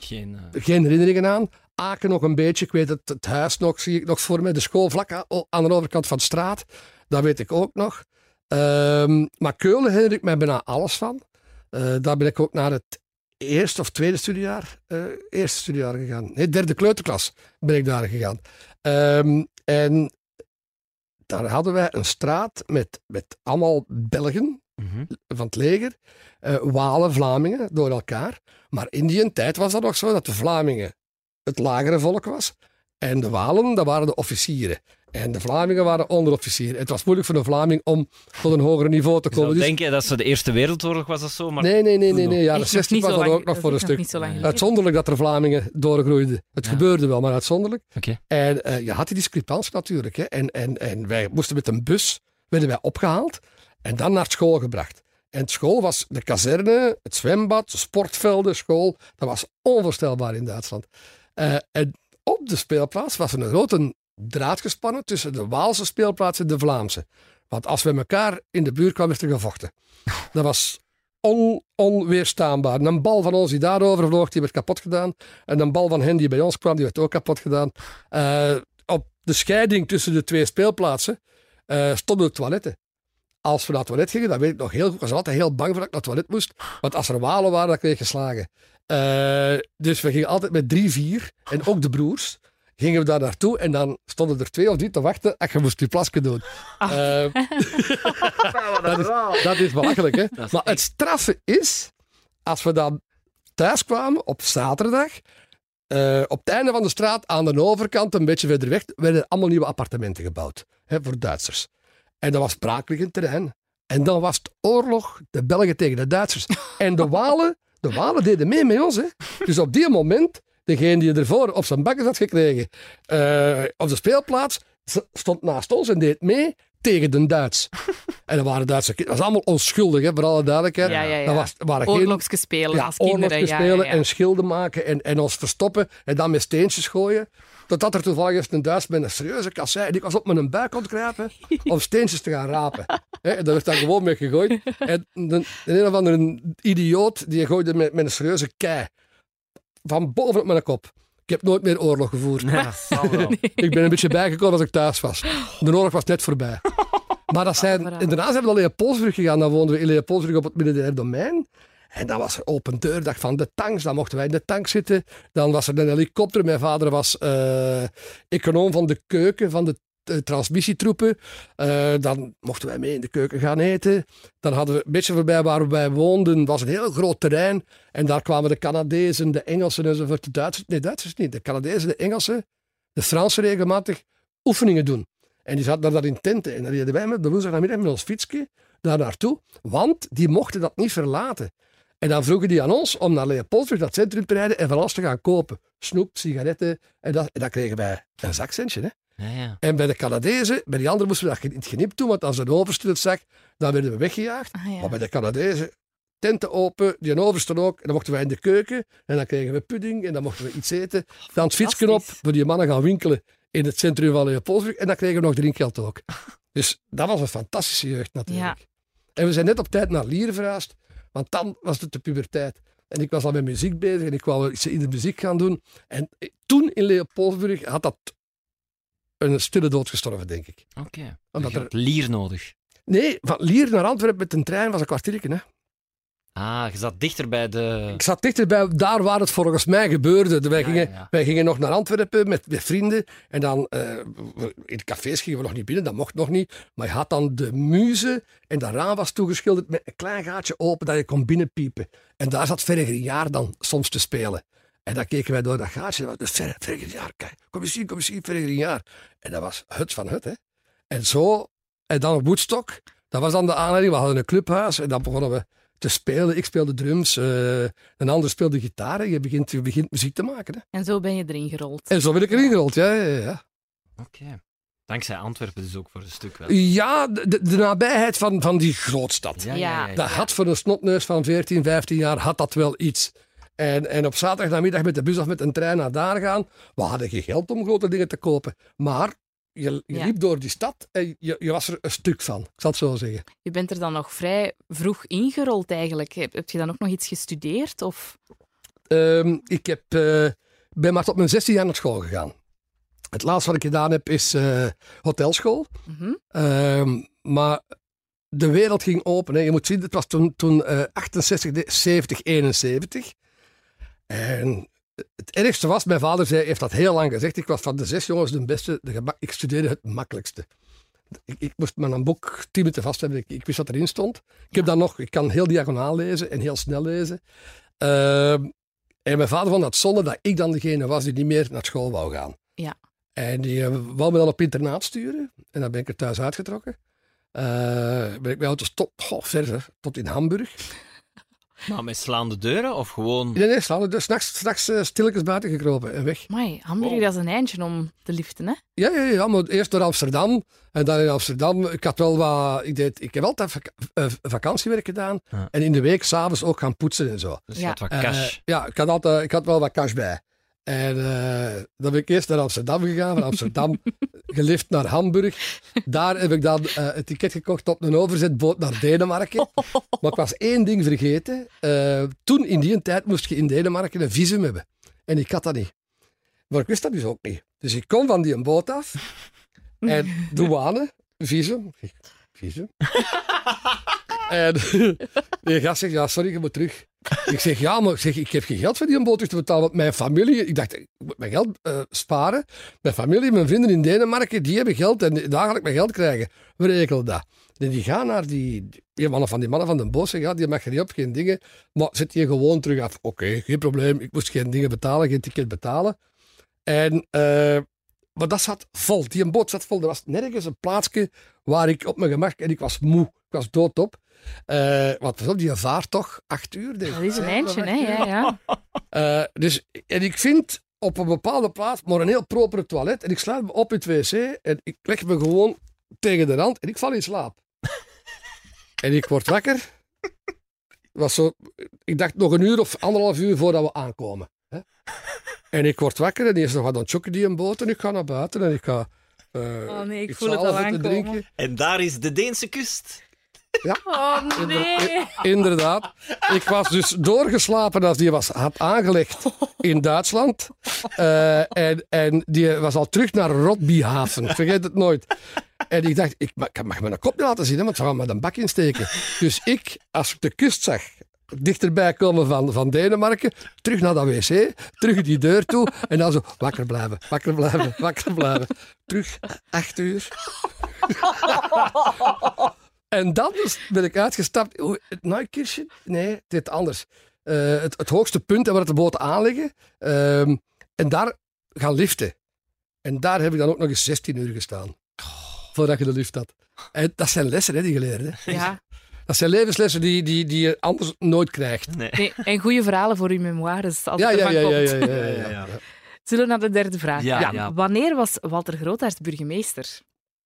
Geen, eh, geen herinneringen aan. Aken nog een beetje. Ik weet het, het huis nog, zie ik nog voor me. De school vlak aan de overkant van de straat. Dat weet ik ook nog. Ehm, maar Keulen herinner ik mij bijna alles van. Eh, daar ben ik ook naar het eerste of tweede studiejaar, eerste studiejaar gegaan. Nee, derde kleuterklas ben ik daar gegaan. Ehm, en daar hadden wij een straat met, met allemaal Belgen mhm. van het leger, eh, Walen, Vlamingen door elkaar. Maar in die tijd was dat nog zo dat de Vlamingen het lagere volk was en de Walen, dat waren de officieren. En de Vlamingen waren onderofficieren. Het was moeilijk voor een Vlaming om tot een hoger niveau te Je komen. Dus, denken dat ze de Eerste Wereldoorlog was of zo, maar nee, nee, nee, nee, nee. Echt nog 60 niet was dat ook nog dat voor een stuk. Ja. Uitzonderlijk dat er Vlamingen doorgroeiden. Het Ja. gebeurde wel, maar uitzonderlijk. Oké. En eh, je had die discrepantie natuurlijk. Hè. En, en, en wij moesten met een bus, werden wij opgehaald en dan naar school gebracht. En school was de kazerne, het zwembad, de sportvelden, school. Dat was onvoorstelbaar in Duitsland. Eh, en op de speelplaats was er een grote draad gespannen tussen de Waalse speelplaats en de Vlaamse. Want als we elkaar in de buurt kwamen, werd er gevochten. Dat was on, onweerstaanbaar. Een bal van ons die daarover vloog, die werd kapot gedaan. En een bal van hen die bij ons kwam, die werd ook kapot gedaan. Eh, op de scheiding tussen de twee speelplaatsen eh, stonden de toiletten. Als we naar het toilet gingen, dat weet ik nog heel goed. Ik was altijd heel bang voor dat ik naar het toilet moest. Want als er walen waren, dan kreeg je geslagen. Eh, dus we gingen altijd met drie, vier, en ook de broers, gingen we daar naartoe. En dan stonden er twee of drie te wachten. En je moest je plasje doen. Eh, dat, is, dat is belachelijk, hè? is Maar het straffe is, als we dan thuis kwamen op zaterdag, eh, op het einde van de straat, aan de overkant, een beetje verder weg, werden allemaal nieuwe appartementen gebouwd hè, voor Duitsers. En dat was braakliggend terrein. En dan was het oorlog, de Belgen tegen de Duitsers. En de Walen, de Walen deden mee met ons. Hè. Dus op die moment, degene die ervoor op zijn bakken had gekregen, eh, op de speelplaats, stond naast ons en deed mee tegen de Duits. En dat waren Duitse kinderen. Dat was allemaal onschuldig, hè, voor alle duidelijkheid. Ja, ja, ja. Dat was, waren geen spelen ja, als kinderen. spelen en schilden maken en, en ons verstoppen en dan met steentjes gooien. Totdat er toevallig eens een Duits met een serieuze kassei en ik was op mijn buik kruipen om steentjes te gaan rapen. En daar werd dan gewoon mee gegooid. En de, de een of andere idioot die gooide met, met een serieuze kei van boven op mijn kop. Ik heb nooit meer oorlog gevoerd. Ja. Ik ben een beetje bijgekomen als ik thuis was. De oorlog was net voorbij. Maar dat zijn, en daarna zijn we naar Leopoldsburg gegaan. Dan woonden we in Leopoldsburg op het midden domein. En dan was er open deurdag van de tanks. Dan mochten wij in de tank zitten. Dan was er een helikopter. Mijn vader was eh, econoom van de keuken, van de transmissietroepen. Eh, dan mochten wij mee in de keuken gaan eten. Dan hadden we een beetje voorbij waar wij woonden, was een heel groot terrein. En daar kwamen de Canadezen, de Engelsen enzovoort. De Duitsers, nee, Duitsers niet. De Canadezen, de Engelsen, de Fransen regelmatig oefeningen doen. En die zaten daar in tenten. En dan reden wij met de woensdagnamiddag met ons fietsje daar naartoe. Want die mochten dat niet verlaten. En dan vroegen die aan ons om naar Leopoldsburg, dat centrum te rijden en van alles te gaan kopen. Snoep, sigaretten. En, dat, en dan kregen wij een zakcentje. Hè? Ja, ja. En bij de Canadezen, bij die anderen moesten we dat niet genipt doen, want als een overste het zag, dan werden we weggejaagd. Ah, ja. Maar bij de Canadezen, tenten open, die overste ook. En dan mochten wij in de keuken en dan kregen we pudding en dan mochten we iets eten. Dan het fietsje op, voor die mannen gaan winkelen in het centrum van Leopoldsburg. En dan kregen we nog drinkgeld ook. Dus dat was een fantastische jeugd natuurlijk. En we zijn net op tijd naar Lieren verhuisd. Want dan was het de puberteit. En ik was al met muziek bezig en ik wou iets in de muziek gaan doen. En toen in Leopoldsburg had dat een stille dood gestorven, denk ik. Oké. Omdat Je er- had lier nodig. Nee, van Lier naar Antwerpen met een trein was een kwartiertje. Hè. Ah, je zat dichter bij de... Ik zat dichterbij daar waar het volgens mij gebeurde. Wij, Ja, gingen, ja, wij gingen nog naar Antwerpen met, met vrienden. En dan eh, in de cafés gingen we nog niet binnen, dat mocht nog niet. Maar je had dan de muze en dat raam was toegeschilderd met een klein gaatje open dat je kon binnenpiepen. En daar zat Vergeriaar dan soms te spelen. En dan keken wij door dat gaatje. Dat was Ver- kijk. Kom eens zien, kom eens zien, Vergeriaar. En dat was het van het, hè. En zo, en dan op Woodstock. Dat was dan de aanleiding. We hadden een clubhuis en dan begonnen we te spelen. Ik speelde drums, eh, een ander speelde gitaar. En je begint, je begint muziek te maken. Hè. En zo ben je erin gerold. En zo ben ik erin gerold, ja, ja, ja. Oké. Dankzij Antwerpen dus ook voor een stuk wel. Ja, de, de- de nabijheid van, van die grootstad. Ja. Dat had voor een snotneus van 14, 15 jaar had dat wel iets. En, en op zaterdagnamiddag met de bus of met een trein naar daar gaan. We hadden geen geld om grote dingen te kopen. Maar je, je Ja. liep door die stad en je, je was er een stuk van. Ik zal het zo zeggen. Je bent er dan nog vrij vroeg ingerold eigenlijk. Heb, heb je dan ook nog iets gestudeerd? Of... Ehm, ik heb, eh, ben maar tot mijn 16 jaar naar school gegaan. Het laatste wat ik gedaan heb is eh, hotelschool. Mhm. Ehm, maar de wereld ging open. Hè. Je moet zien, het was toen, toen eh, 68, de- 70, 71. En het ergste was, mijn vader zei, heeft dat heel lang gezegd, ik was van de zes jongens de beste, de ik studeerde het makkelijkste. Ik, ik moest een boek tien minuten vast hebben, ik, ik wist wat erin stond. Ik heb dan nog, ik kan heel diagonaal lezen en heel snel lezen. Ehm, en mijn vader vond dat zonde dat ik dan degene was die niet meer naar school wou gaan. Ja. En die eh, wou me dan op internaat sturen. En dan ben ik er thuis uitgetrokken. Eh ben ik auto's tot, verder, tot in Hamburg. Maar met slaande deuren of gewoon... Nee, nee, staan dus s'nachts, s'nachts eh, stilletjes buiten gekropen en weg. Amai, Hamburg, Wow. dat is een eindje om te liften, hè? Ja, ja, ja, maar eerst door Amsterdam. En dan in Amsterdam. Ik had wel wat... Ik, deed, ik heb altijd vak- eh, vakantiewerk gedaan. Ja. En in de week s'avonds ook gaan poetsen en zo. Dus je Ja. had wat Eh, cash. ja, ik had, altijd, ik had wel wat cash bij. En eh, dan ben ik eerst naar Amsterdam gegaan. Van Amsterdam gelift naar Hamburg. Daar heb ik dan eh, een ticket gekocht op een overzetboot naar Denemarken. Maar ik was één ding vergeten. Eh, toen, in die tijd, moest je in Denemarken een visum hebben. En ik had dat niet. Maar ik wist dat dus ook niet. Dus ik kom van die boot af. En douane, visum. Visum. En die gast zegt, ja, sorry, je moet terug. Ik zeg, ja, maar ik, zeg, ik heb geen geld voor die boot terug te betalen. Want mijn familie, ik dacht, ik moet mijn geld eh, sparen. Mijn familie, mijn vrienden in Denemarken, die hebben geld en daar ik mijn geld krijgen. We regelen dat. En die gaan naar die, mannen van die mannen van de zeggen, ja, die mag je niet op, geen dingen. Maar zet je gewoon terug af. Oké, geen probleem. Ik moest geen dingen betalen, geen ticket betalen. En, eh, maar dat zat vol. Die boot zat vol. Er was nergens een plaatsje waar ik op mijn gemak... En ik was moe. Ik was doodop. Eh want pas op, die vaart toch acht uur. denk ik. Dat is een eindje, hè? Ja, ja. Eh, dus, en ik vind op een bepaalde plaats maar een heel proper toilet. En ik sluit me op in het wc en ik leg me gewoon tegen de rand en ik val in slaap. en ik word wakker. Was zo, ik dacht nog een uur of anderhalf uur voordat we aankomen. Hè? En ik word wakker en is nog wat aan chokken die een boot en ik ga naar buiten en ik ga... eh, Oh nee, ik voel het al aankomen. drinken. En daar is de Deense kust. Oh nee. Inderdaad. Ik was dus doorgeslapen als die was, had aangelegd in Duitsland. Eh, en, en die was al terug naar Rotbyhaven. Vergeet het nooit. En ik dacht, ik mag, mijn kop niet laten zien, want ze gaan me een bak insteken. Dus ik, als ik de kust zag, dichterbij komen van, van Denemarken, terug naar dat wc, terug die deur toe en dan zo wakker blijven, wakker blijven, wakker blijven. Terug, acht uur. En dan is- ben ik uitgestapt. Het Nijkirchen? Nee, dit anders. Eh, het, het hoogste punt waar de boten aanleggen. Ehm, en daar gaan liften. En daar heb ik dan ook nog eens 16 uur gestaan. Voordat je de lift had. En dat zijn lessen hè, die. Hè. Ja. Dat zijn levenslessen die, die, die je anders nooit krijgt. Nee. Nee, en goede verhalen voor uw memoires, als Ja, het ja, ervan ja, ja, komt. ja, ja, ja, Ja, ja. ja. Zullen we naar de derde vraag? Ja, ja. Wanneer was Walter Grootaert burgemeester?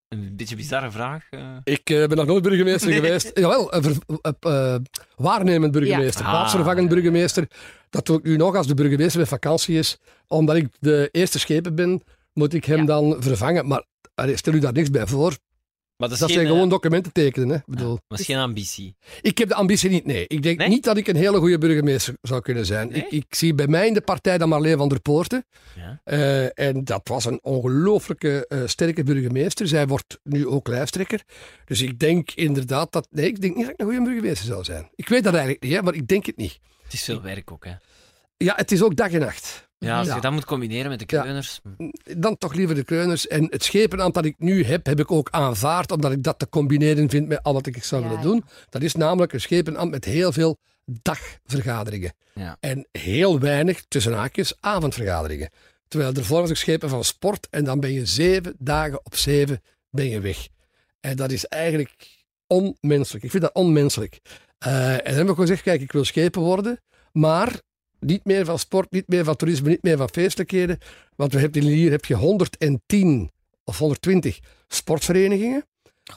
Een beetje bizarre vraag. eh. Ik eh, ben nog nooit burgemeester Nee. geweest. Jawel, een ver- eh, waarnemend burgemeester, Ja. plaatsvervangend Ah, ja. burgemeester. Dat doe ik nu nog als de burgemeester met vakantie is. Omdat ik de eerste schepen ben, moet ik hem Ja. dan vervangen. Maar allee, stel u daar niks bij voor. Maar dat zijn gewoon eh, documenten tekenen. Hè? Ik bedoel, maar is geen ambitie. Ik heb de ambitie niet, nee. Ik denk Nee? niet dat ik een hele goede burgemeester zou kunnen zijn. Nee? Ik, ik zie bij mij in de partij dan Marleen van der Poorten. Ja. Eh, en dat was een ongelooflijke eh, sterke burgemeester. Zij wordt nu ook lijsttrekker. Dus ik denk inderdaad dat... Nee, ik denk niet dat ik een goede burgemeester zou zijn. Ik weet dat eigenlijk niet, hè, maar ik denk het niet. Het is veel werk ook, hè. Ja, het is ook dag en nacht. Ja, als Ja. je dat moet combineren met de Ja. kreuners... hm. Dan toch liever de kreuners. En het schepenambt dat ik nu heb, heb ik ook aanvaard, omdat ik dat te combineren vind met al wat ik zou Ja, willen ja. doen. Dat is namelijk een schepenambt met heel veel dagvergaderingen. Ja. En heel weinig, tussen haakjes, avondvergaderingen. Terwijl ervoor was ik schepen van sport en dan ben je zeven dagen op zeven ben je weg. En dat is eigenlijk onmenselijk. Ik vind dat onmenselijk. Eh, en dan heb ik gezegd, kijk, ik wil schepen worden, maar niet meer van sport, niet meer van toerisme, niet meer van feestelijkheden. Want we hebben hier heb je 110 of 120 sportverenigingen.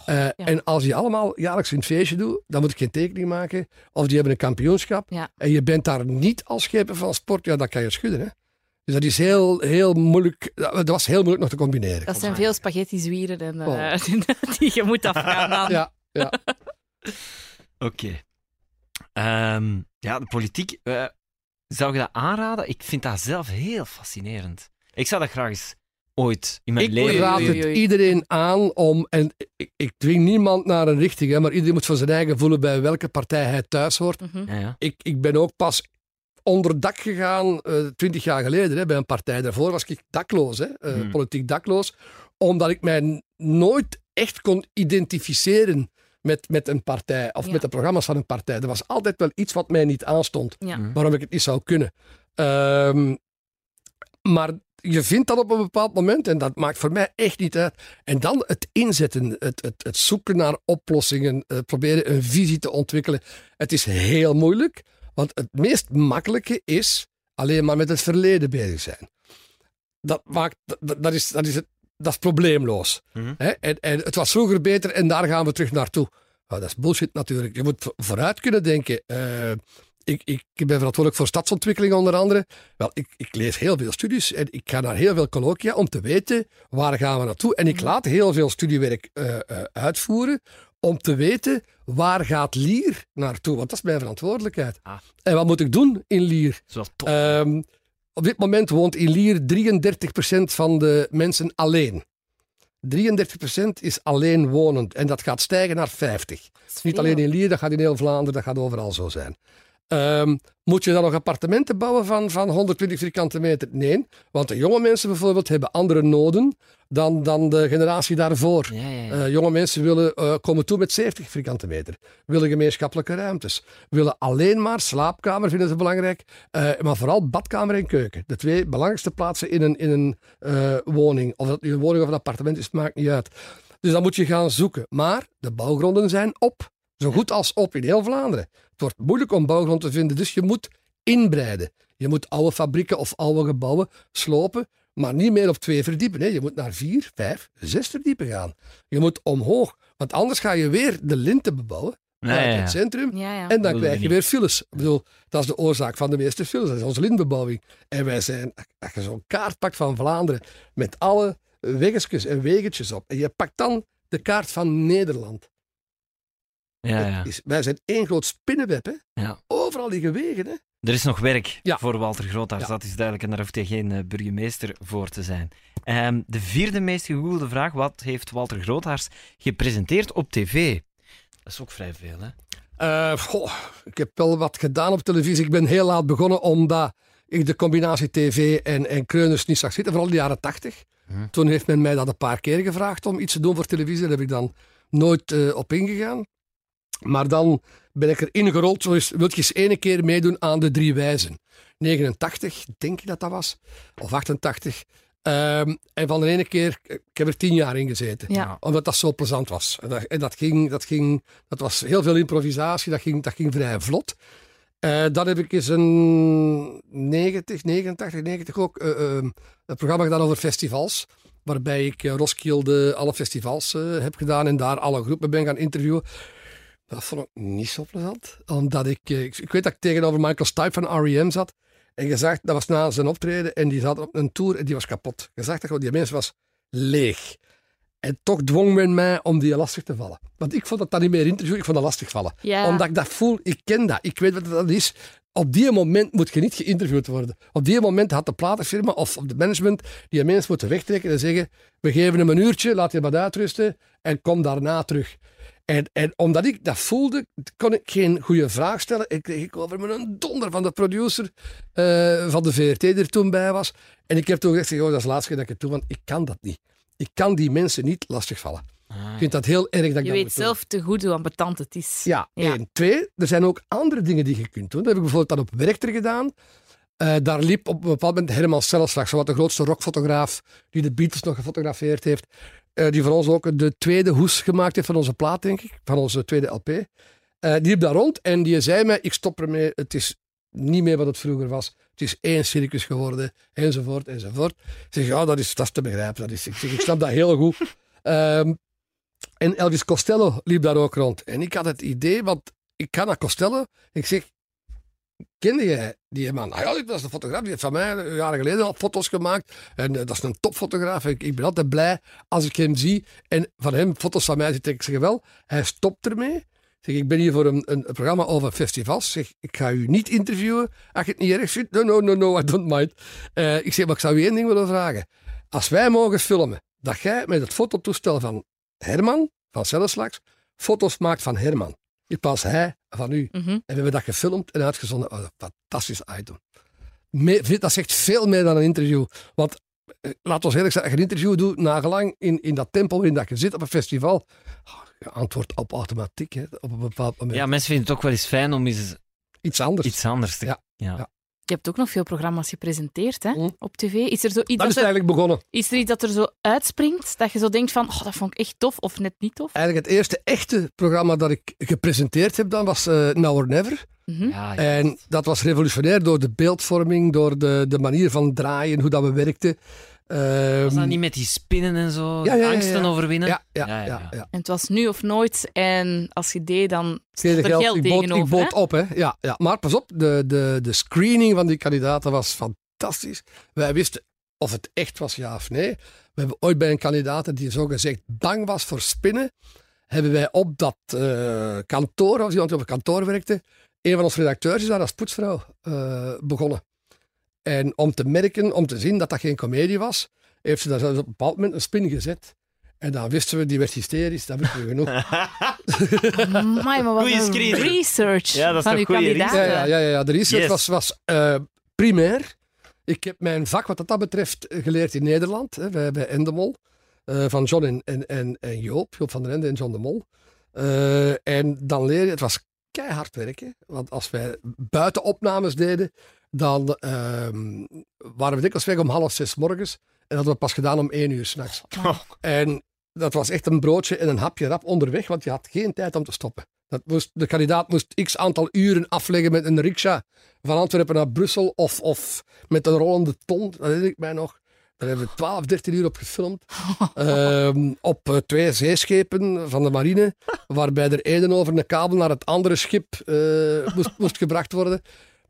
Eh, En als die allemaal jaarlijks een feestje doen, dan moet ik geen tekening maken. Of die hebben een kampioenschap. Ja. En je bent daar niet als schepen van sport, ja, dan kan je schudden. Hè? Dus dat is heel, heel moeilijk. Dat was heel moeilijk nog te combineren. Dat zijn veel spaghetti zwieren en, Oh. eh, die je moet afgaan dan. Ja, ja. Oké. Ehm, ja, de politiek. eh, zou je dat aanraden? Ik vind dat zelf heel fascinerend. Ik zou dat graag eens ooit in mijn Ik leven... raad oei, het iedereen aan om, en ik, ik dwing niemand naar een richting, hè, maar iedereen moet voor zijn eigen voelen bij welke partij hij thuis hoort. Mhm. Ja, ja. Ik, ik ben ook pas onder dak gegaan, eh, twintig jaar geleden, hè, bij een partij. Daarvoor was ik dakloos, hè, eh, Hmm. politiek dakloos, omdat ik mij nooit echt kon identificeren met, met een partij of Ja. met de programma's van een partij. Er was altijd wel iets wat mij niet aanstond Ja. Mhm. waarom ik het niet zou kunnen. Ehm, maar je vindt dat op een bepaald moment en dat maakt voor mij echt niet uit. En dan het inzetten, het, het, het zoeken naar oplossingen, eh, proberen een visie te ontwikkelen. Het is heel moeilijk, want het meest makkelijke is alleen maar met het verleden bezig zijn. Dat, maakt, dat, dat, is, dat, is, het, dat is probleemloos. Mhm. Hè? En, en het was vroeger beter en daar gaan we terug naartoe. Nou, dat is bullshit natuurlijk. Je moet vo- vooruit kunnen denken. Eh, ik, ik ben verantwoordelijk voor stadsontwikkeling onder andere. Wel, ik, ik lees heel veel studies en ik ga naar heel veel colloquia om te weten waar gaan we naartoe. En ik laat heel veel studiewerk eh, eh, uitvoeren om te weten waar gaat Lier naartoe. Want dat is mijn verantwoordelijkheid. Ah. En wat moet ik doen in Lier? Dat is wel. Ehm, op dit moment woont in Lier 33% van de mensen alleen. 33% is alleen wonend en dat gaat stijgen naar 50. Niet alleen in Lier, dat gaat in heel Vlaanderen, dat gaat overal zo zijn. Ehm, moet je dan nog appartementen bouwen van, van 120 vierkante meter? Nee, want de jonge mensen bijvoorbeeld hebben andere noden dan, dan de generatie daarvoor. ja, ja, ja. Eh, jonge mensen willen eh, komen toe met 70 vierkante meter. Willen gemeenschappelijke ruimtes. Willen alleen maar slaapkamer, vinden ze belangrijk. Eh, maar vooral badkamer en keuken. De twee belangrijkste plaatsen in een, in een woning. Of dat nu een woning of een appartement is, maakt niet uit. Dus dan moet je gaan zoeken. Maar de bouwgronden zijn op. Zo goed als op in heel Vlaanderen. Het wordt moeilijk om bouwgrond te vinden, dus je moet inbreiden. Je moet oude fabrieken of oude gebouwen slopen, maar niet meer op twee verdiepen. Hè. Je moet naar vier, vijf, zes verdiepen gaan. Je moet omhoog, want anders ga je weer de linten bebouwen ja, ja. het centrum. Ja, ja. En dan krijg je weer files. Ik bedoel, dat is de oorzaak van de meeste files. Dat is onze lintbebouwing. En wij zijn, als je zo'n kaart pakt van Vlaanderen, met alle weggetjes en weggetjes op, en je pakt dan de kaart van Nederland. Ja, ja. Is, wij zijn één groot spinnenweb. Hè? Ja. Overal liggen wegen. Hè? Er is nog werk voor Walter Grootaars, Ja. dat is duidelijk. En daar hoeft hij geen eh, burgemeester voor te zijn. Ehm, de vierde meest gegoogelde vraag. Wat heeft Walter Grootaars gepresenteerd op tv? Dat is ook vrij veel, hè? Eh, goh, ik heb wel wat gedaan op televisie. Ik ben heel laat begonnen omdat ik de combinatie tv en, en kreuners niet zag zitten, vooral in de jaren tachtig. Hm. Toen heeft men mij dat een paar keer gevraagd om iets te doen voor televisie. Daar heb ik dan nooit eh, op ingegaan. Maar dan ben ik erin gerold. Zo is, wil je eens ene keer meedoen aan de drie wijzen. 89, denk ik dat dat was. Of 88. Ehm, en van de ene keer, ik heb er tien jaar in gezeten Ja. omdat dat zo plezant was. En dat, en dat, ging, dat, ging, dat was heel veel improvisatie, dat ging, dat ging vrij vlot. Eh dan heb ik eens een 90, 89, 90 ook eh, eh, een programma gedaan over festivals. Waarbij ik eh, Roskilde alle festivals eh, heb gedaan en daar alle groepen ben gaan interviewen. Dat vond ik niet zo plezant. Omdat ik, eh, ik, ik weet dat ik tegenover Michael Stipe van R.E.M. zat. En je zag, dat was na zijn optreden en die zat op een tour en die was kapot. Je zag dat gewoon, die mens was leeg. En toch dwong men mij om die lastig te vallen. Want ik vond dat dan niet meer interview, ik vond dat lastig vallen. Ja. Omdat ik dat voel, ik ken dat, ik weet wat dat is. Op die moment moet je niet geïnterviewd worden. Op die moment had de platenfirma of de management die een mens moeten wegtrekken en zeggen: We geven hem een uurtje, laat je wat uitrusten en kom daarna terug. En, en omdat ik dat voelde, kon ik geen goede vraag stellen. En kreeg ik over me een donder van de producer eh, van de VRT die er toen bij was. En ik heb toen gezegd: oh, dat is de laatste keer dat ik het doe, want ik kan dat niet. Ik kan die mensen niet lastigvallen. Ik vind dat heel erg dat ik Je dat weet zelf te goed hoe ambetant het is. Ja, Ja. één. Twee, er zijn ook andere dingen die je kunt doen. Dat heb ik bijvoorbeeld dan op Werchter gedaan. Eh, daar liep op een bepaald moment Herman Selslag, zo wat de grootste rockfotograaf die de Beatles nog gefotografeerd heeft. Eh, die voor ons ook de tweede hoes gemaakt heeft van onze plaat, denk ik. Van onze tweede LP. Eh, die liep daar rond en die zei mij, ik stop ermee. Het is niet meer wat het vroeger was. Het is één circus geworden, enzovoort, enzovoort. Ik zeg, ja, dat is, dat is te begrijpen. Dat is, ik, zeg, ik snap dat heel goed. Ehm, en Elvis Costello liep daar ook rond. En ik had het idee, want ik ga naar Costello. Ik zeg, kende jij die man? Ah ja, dat is de fotograaf. Die heeft van mij eh, jaren geleden al foto's gemaakt. En eh, dat is een topfotograaf. Ik, ik ben altijd blij als ik hem zie. En van hem foto's van mij zitten. Ik zeg wel, hij stopt ermee. Zeg, ik ben hier voor een, een programma over festivals. Zeg, ik ga u niet interviewen als je het niet erg vindt. No, no, no, I don't mind. Eh, ik zeg, maar ik zou u één ding willen vragen. Als wij mogen filmen, dat jij met het fototoestel van Herman, van Celleslags, foto's maakt van Herman. In plaats hij van u. Mhm. En we hebben dat gefilmd en uitgezonden. Oh, een fantastisch item. Me- dat zegt veel meer dan een interview. Want eh, laat ons eerlijk zijn, als je een interview doet, nagelang in, in dat tempo waarin dat je zit op een festival, ah, je antwoordt op automatiek hè, op een bepaald moment. Ja, mensen vinden het ook wel eens fijn om eens Iets anders. iets anders te... Ja. Ja. Ja. Je hebt ook nog veel programma's gepresenteerd hè, Mhm. op tv. Is er, zo iets Dat dat is er, eigenlijk begonnen. is er iets dat er zo uitspringt, dat je zo denkt van, oh, dat vond ik echt tof, of net niet tof? Eigenlijk het eerste echte programma dat ik gepresenteerd heb dan was eh Now or Never. Mhm. Ja, ja. En dat was revolutionair door de beeldvorming, door de, de manier van draaien, hoe dat we werkten. Ehm, Was dat niet met die spinnen en zo? Ja, ja, ja, Angsten ja. overwinnen? ja, ja, Ja, ja, ja, ja. En het was nu of nooit, en als je deed, dan stond er geld, ik bood, tegenover. ik bood hè? op, hè. Ja, ja. Maar pas op, de, de, de screening van die kandidaten was fantastisch. Wij wisten of het echt was, ja of nee. We hebben ooit bij een kandidaat die zogezegd bang was voor spinnen, hebben wij op dat eh, kantoor, als iemand die op een kantoor werkte, een van onze redacteurs is daar als poetsvrouw eh, begonnen. En om te merken, om te zien dat dat geen komedie was, heeft ze daar zelfs op een bepaald moment een spin gezet. En dan wisten we, die werd hysterisch, dat wisten we genoeg. Amai, maar wat Goeie een research Ja, dat is van uw goeie kandidaten. Ja, ja, ja, ja. de research Yes. was, was eh, primair. Ik heb mijn vak wat dat betreft geleerd in Nederland, hè, bij, bij Endemol. eh, van John en, en, en, en Joop, Joop van der Ende en John de Mol. Eh, en dan leer je, het was keihard werken. Want als wij buitenopnames deden, dan ehm, waren we dikwijls weg om half zes morgens. En hadden we pas gedaan om één uur s'nachts. En dat was echt een broodje en een hapje rap onderweg, want je had geen tijd om te stoppen. Dat moest, de kandidaat moest x aantal uren afleggen met een riksja van Antwerpen naar Brussel of, of met een rollende ton. Dat herinner ik mij nog. Daar hebben we 12, 13 uur op gefilmd. Ehm, op eh, twee zeeschepen van de marine, waarbij er ene over een kabel naar het andere schip eh, moest, moest gebracht worden.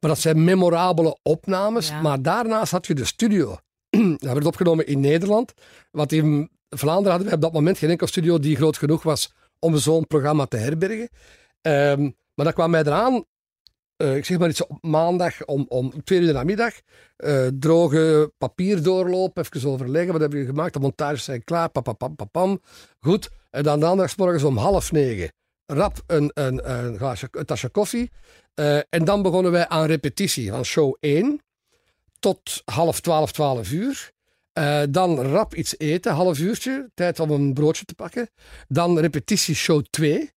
Maar dat zijn memorabele opnames. Ja. Maar daarnaast had je de studio. dat werd opgenomen in Nederland. Want in Vlaanderen hadden we op dat moment geen enkel studio die groot genoeg was om zo'n programma te herbergen. Ehm, maar dat kwam mij eraan, eh, ik zeg maar iets op maandag om, om twee uur in de namiddag, eh, droge papier doorlopen, even overleggen, wat hebben we gemaakt, de montages zijn klaar, papapam, papam, goed. En dan maandagsmorgens om half negen, rap een, een, een, glaasje, een tasje koffie. Eh, en dan begonnen wij aan repetitie van show 1 tot half twaalf, twaalf uur. Eh, dan rap iets eten, half uurtje, tijd om een broodje te pakken. Dan repetitie show 2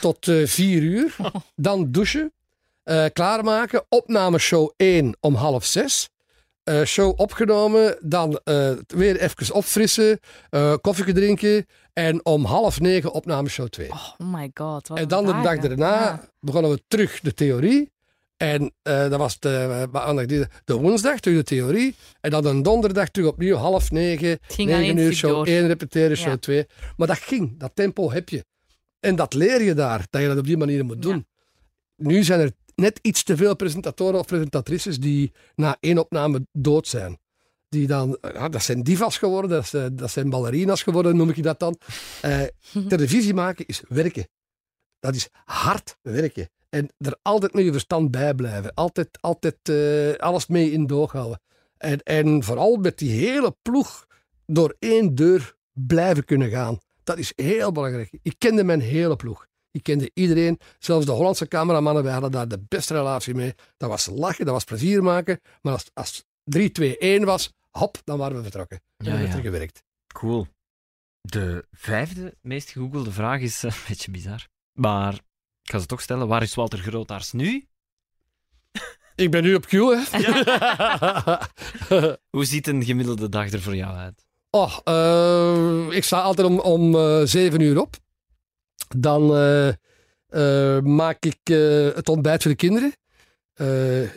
tot eh 4 uur. Dan douchen, eh, klaarmaken. Opname show 1 om half 6. Eh, show opgenomen, dan eh, weer even opfrissen, eh koffie drinken. En om half negen opname show 2. Oh my god. wat En dan de dag dagen. daarna Ja. begonnen we terug de theorie. En dat was de, de woensdag terug de theorie. En dan een donderdag terug opnieuw half negen. Negen uur show door. 1 repeteren, show Ja. 2. Maar dat ging, dat tempo heb je. En dat leer je daar, dat je dat op die manier moet doen. Nu zijn er net iets te veel presentatoren of presentatrices die na één opname dood zijn. die dan, ja, dat zijn divas geworden, dat, zijn- dat zijn ballerina's geworden, noem ik je dat dan. Eh, televisie maken is werken. Dat is hard werken. En er altijd met je verstand bij blijven. Altijd, altijd eh, alles mee in doog houden. En, en vooral met die hele ploeg door één deur blijven kunnen gaan. Dat is heel belangrijk. Ik kende mijn hele ploeg. Ik kende iedereen, zelfs de Hollandse cameramannen, wij hadden daar de beste relatie mee. Dat was lachen, dat was plezier maken. Maar als, als 3, 2, 1 was, hop, dan waren we vertrokken. En Ja, dan werd ja. er gewerkt. Cool. De vijfde meest gegoogelde vraag is eh, een beetje bizar. Maar ik ga ze toch stellen. Waar is Walter Grootaars nu? Ik ben nu op Q, hè. Hoe ziet een gemiddelde dag er voor jou uit? Oh, eh, ik sta altijd om, om eh, zeven uur op. Dan eh, eh, maak ik eh, het ontbijt voor de kinderen.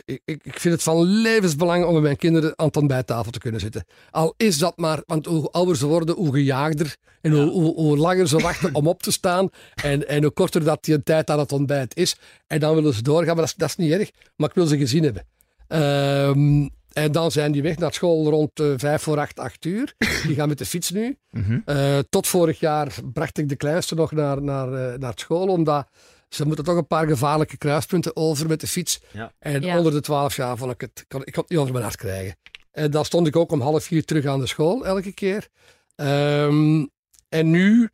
Ik, ik vind het van levensbelang om met mijn kinderen aan het ontbijttafel te kunnen zitten. Al is dat maar, want hoe ouder ze worden, hoe gejaagder en hoe, hoe, hoe langer ze wachten om op te staan. En, en hoe korter dat die tijd aan het ontbijt is. En dan willen ze doorgaan, maar dat is, dat is niet erg. Maar ik wil ze gezien hebben. Ehm, en dan zijn die weg naar school rond eh, vijf voor acht, acht uur. Die gaan met de fiets nu. Eh, tot vorig jaar bracht ik de kleinste nog naar, naar, eh, naar school, omdat ze moeten toch een paar gevaarlijke kruispunten over met de fiets. Ja. En Ja. onder de twaalf jaar vond ik het, kon, ik kon het niet over mijn hart krijgen. En dan stond ik ook om half vier terug aan de school, elke keer. Ehm, en nu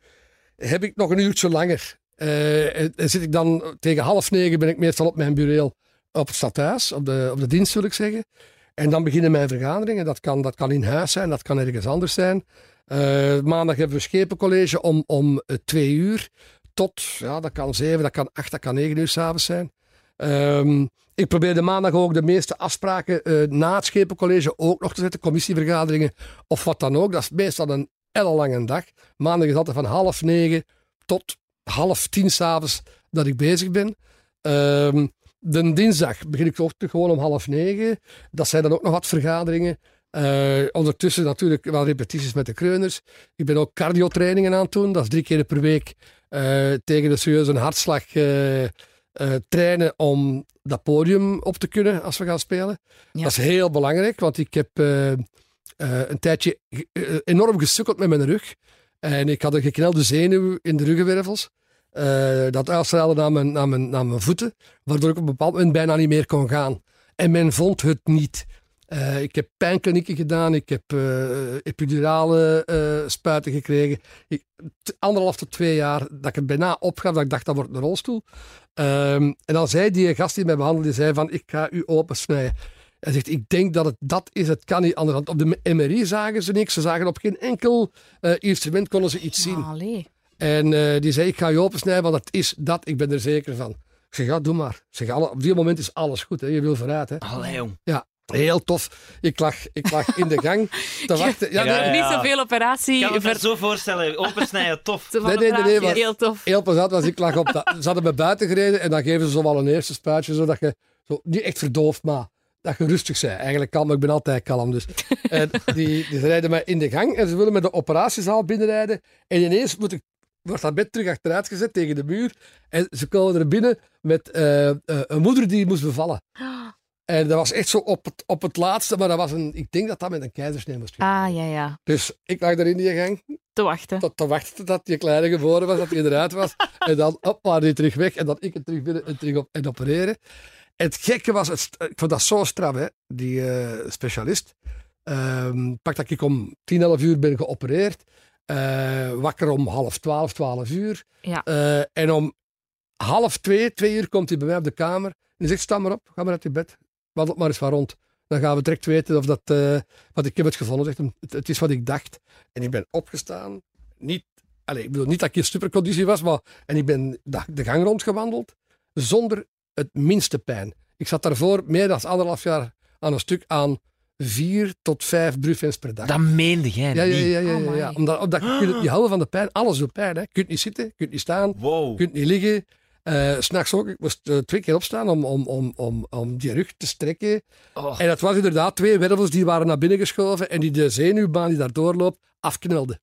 heb ik nog een uurtje langer. Eh, en, en zit ik dan tegen half negen ben ik meestal op mijn bureau op het stadhuis, op de, op de dienst wil ik zeggen. En dan beginnen mijn vergaderingen. Dat kan, dat kan in huis zijn, dat kan ergens anders zijn. Eh, maandag hebben we schepencollege om, om eh, twee uur tot, ja, dat kan zeven, dat kan acht, dat kan negen uur s'avonds zijn. Ehm, ik probeer de maandag ook de meeste afspraken eh, na het schepencollege ook nog te zetten, commissievergaderingen of wat dan ook. Dat is meestal een ellenlange dag. Maandag is altijd van half negen tot half tien s'avonds dat ik bezig ben. Ehm, de dinsdag begin ik terug gewoon om half negen. Dat zijn dan ook nog wat vergaderingen. Eh, ondertussen natuurlijk wel repetities met de kreuners. Ik ben ook cardiotrainingen aan het doen. Dat is drie keer per week eh, tegen de serieuze hartslag eh, trainen om dat podium op te kunnen als we gaan spelen. Ja. Dat is heel belangrijk, want ik heb een tijdje enorm gesukkeld met mijn rug. En ik had een geknelde zenuw in de ruggenwervels. Eh, dat uitstraalde naar mijn, naar, mijn, naar mijn voeten, waardoor ik op een bepaald moment bijna niet meer kon gaan. En men vond het niet. Eh, ik heb pijnklinieken gedaan, ik heb eh, epidurale spuiten gekregen. Ik, anderhalf tot twee jaar dat ik het bijna opgaf, dat ik dacht dat wordt een rolstoel. Ehm, en dan zei die gast die mij behandelde, zei van ik ga u opensnijden. Hij zegt, ik denk dat het dat is, het kan niet anders. Op de MRI zagen ze niks, ze zagen op geen enkel instrument konden ze iets zien. Allee. En eh, die zei, ik ga je opensnijden, want het is dat, ik ben er zeker van. Ik zeg, ja, doe maar. Ik zeg, alle, op die moment is alles goed, hè. je wil vooruit. Hè. Allee, jong. Ja, heel tof. Ik lag, ik lag in de gang te wachten. Ja, Ja, nee, ja. Niet zoveel operatie. Ik kan me ver- dat zo voorstellen. Opensnijden, tof. Nee, nee, nee, nee, maar- Heel tof. heel plezant was. Ik lag op dat, ze hadden me buiten gereden en dan geven ze zo wel een eerste spuitje, zodat je zo, niet echt verdoofd, maar dat je rustig bent. Eigenlijk kalm, maar ik ben altijd kalm. Dus. En die, die rijden mij in de gang en ze willen me de operatiezaal binnenrijden. En ineens moet ik, wordt dat bed terug achteruit gezet tegen de muur. En ze komen er binnen met eh, eh, een moeder die moest bevallen. En dat was echt zo op het, op het laatste, maar dat was een, ik denk dat dat met een keizersnee moest. Ah, ja, ja. Dus ik lag daar in die gang, Te wachten. tot te wachten tot die kleine geboren was, dat hij eruit was. En dan op, waren die terug weg en dan ik het terug binnen en terug op en opereren. En het gekke was, het, ik vond dat zo straf, hè, die eh, specialist. Ehm pak dat ik om 10, 11 uur ben geopereerd. Eh, wakker om half 12, 12 uur. Ja. Eh, en om half twee, twee uur komt hij bij mij op de kamer. En hij zegt, sta maar op, ga maar uit je bed. Wandel maar eens van rond. Dan gaan we direct weten of dat, eh, wat ik heb het gevonden. Zegt hem, het, het is wat ik dacht. En ik ben opgestaan. Niet, allez, ik bedoel niet dat ik in superconditie was, maar en ik ben de, de gang rondgewandeld zonder het minste pijn. Ik zat daarvoor meer dan anderhalf jaar aan een stuk aan vier tot vijf bruffins per dag. Dat meende jij ja, ja, niet. ja, ja, ja, ja. Omdat, omdat je, kunt houden van de pijn. Alles doet pijn. Hè. Je kunt niet zitten, je kunt niet staan, Wow. je kunt niet liggen. Eh, S S'nachts ook. Ik moest eh, twee keer opstaan om, om, om, om, om die rug te strekken. Oh. En het was inderdaad twee wervels die waren naar binnen geschoven en die de zenuwbaan die daar doorloopt afknelde.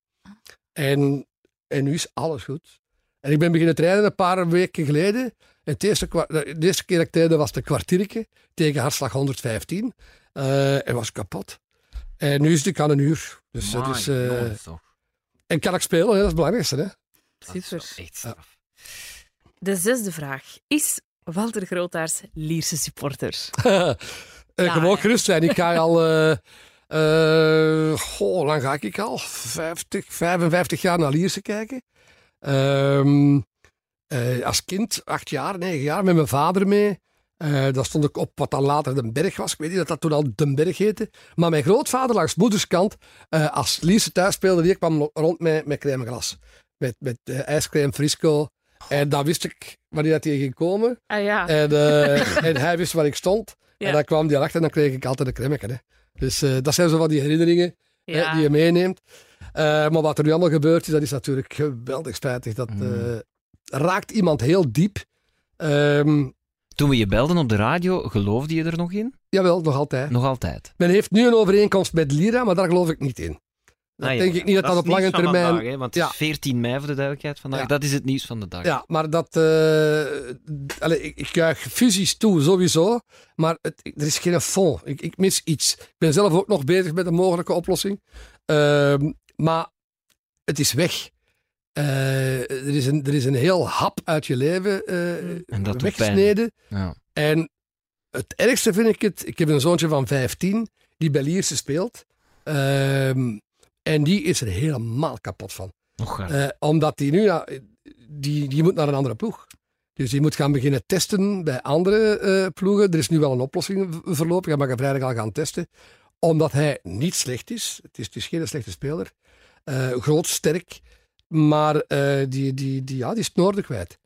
En, en nu is alles goed. En ik ben beginnen trainen een paar weken geleden. En eerste, de eerste keer dat ik trainde was de kwartierke tegen hartslag 115. Eh, en was kapot. En nu is het ik aan een uur. Dus dat is, eh, en kan ik spelen, hè? dat is het belangrijkste. Hè? Super. straf. De zesde vraag. Is Walter Grootaars Lierse supporter? Eh, Ja, gewoon hè. gerust zijn. Ik ga al. eh eh, goh, hoe lang ga ik al? 50, 55 jaar naar Lierse kijken. Ehm, eh, als kind, acht jaar, negen jaar, met mijn vader mee. Eh daar stond ik op wat dan later de berg was. Ik weet niet dat dat toen al de berg heette. Maar mijn grootvader langs moederskant, eh als Lierse thuis speelde, die kwam rond met, met crème glas. Met, met eh, ijscrème frisco. En dan wist ik wanneer dat hij ging komen. Ah ja. En, eh, en hij wist waar ik stond. Ja. En dan kwam hij achter en dan kreeg ik altijd een. Hè. Dus eh, dat zijn zo van die herinneringen hè, die je meeneemt. Eh, maar wat er nu allemaal gebeurt is, dat is natuurlijk geweldig spijtig. Dat Mm. eh, raakt iemand heel diep. Ehm, Toen we je belden op de radio, geloofde je er nog in? jawel, nog altijd. Nog altijd. Men heeft nu een overeenkomst met Lira, maar daar geloof ik niet in. Dat Ah, ja. denk ik niet dat dat, op lange termijn... vandaag, hè, want het Ja. is 14 mei voor de duidelijkheid vandaag. Ja. Dat is het nieuws van de dag. Ja, maar dat. eh allee, ik, ik juich fusies toe, sowieso. Maar het, er is geen fond. Ik, ik mis iets. Ik ben zelf ook nog bezig met een mogelijke oplossing. Ehm, maar het is weg. Eh, er, is een, er is een heel hap uit je leven eh, En dat doet weggesneden. Ja. En het ergste vind ik het. Ik heb een zoontje van 15 die bij Lierse speelt. Ehm, en die is er helemaal kapot van. Eh, omdat die nu, die, die moet naar een andere ploeg. Dus die moet gaan beginnen testen bij andere ploegen. Er is nu wel een oplossing voorlopig. Hij mag vrijdag al gaan testen. Omdat hij niet slecht is. Het is, het is geen slechte speler. Groot, sterk. Maar eh, die, die, die, ja, die is het noorden kwijt.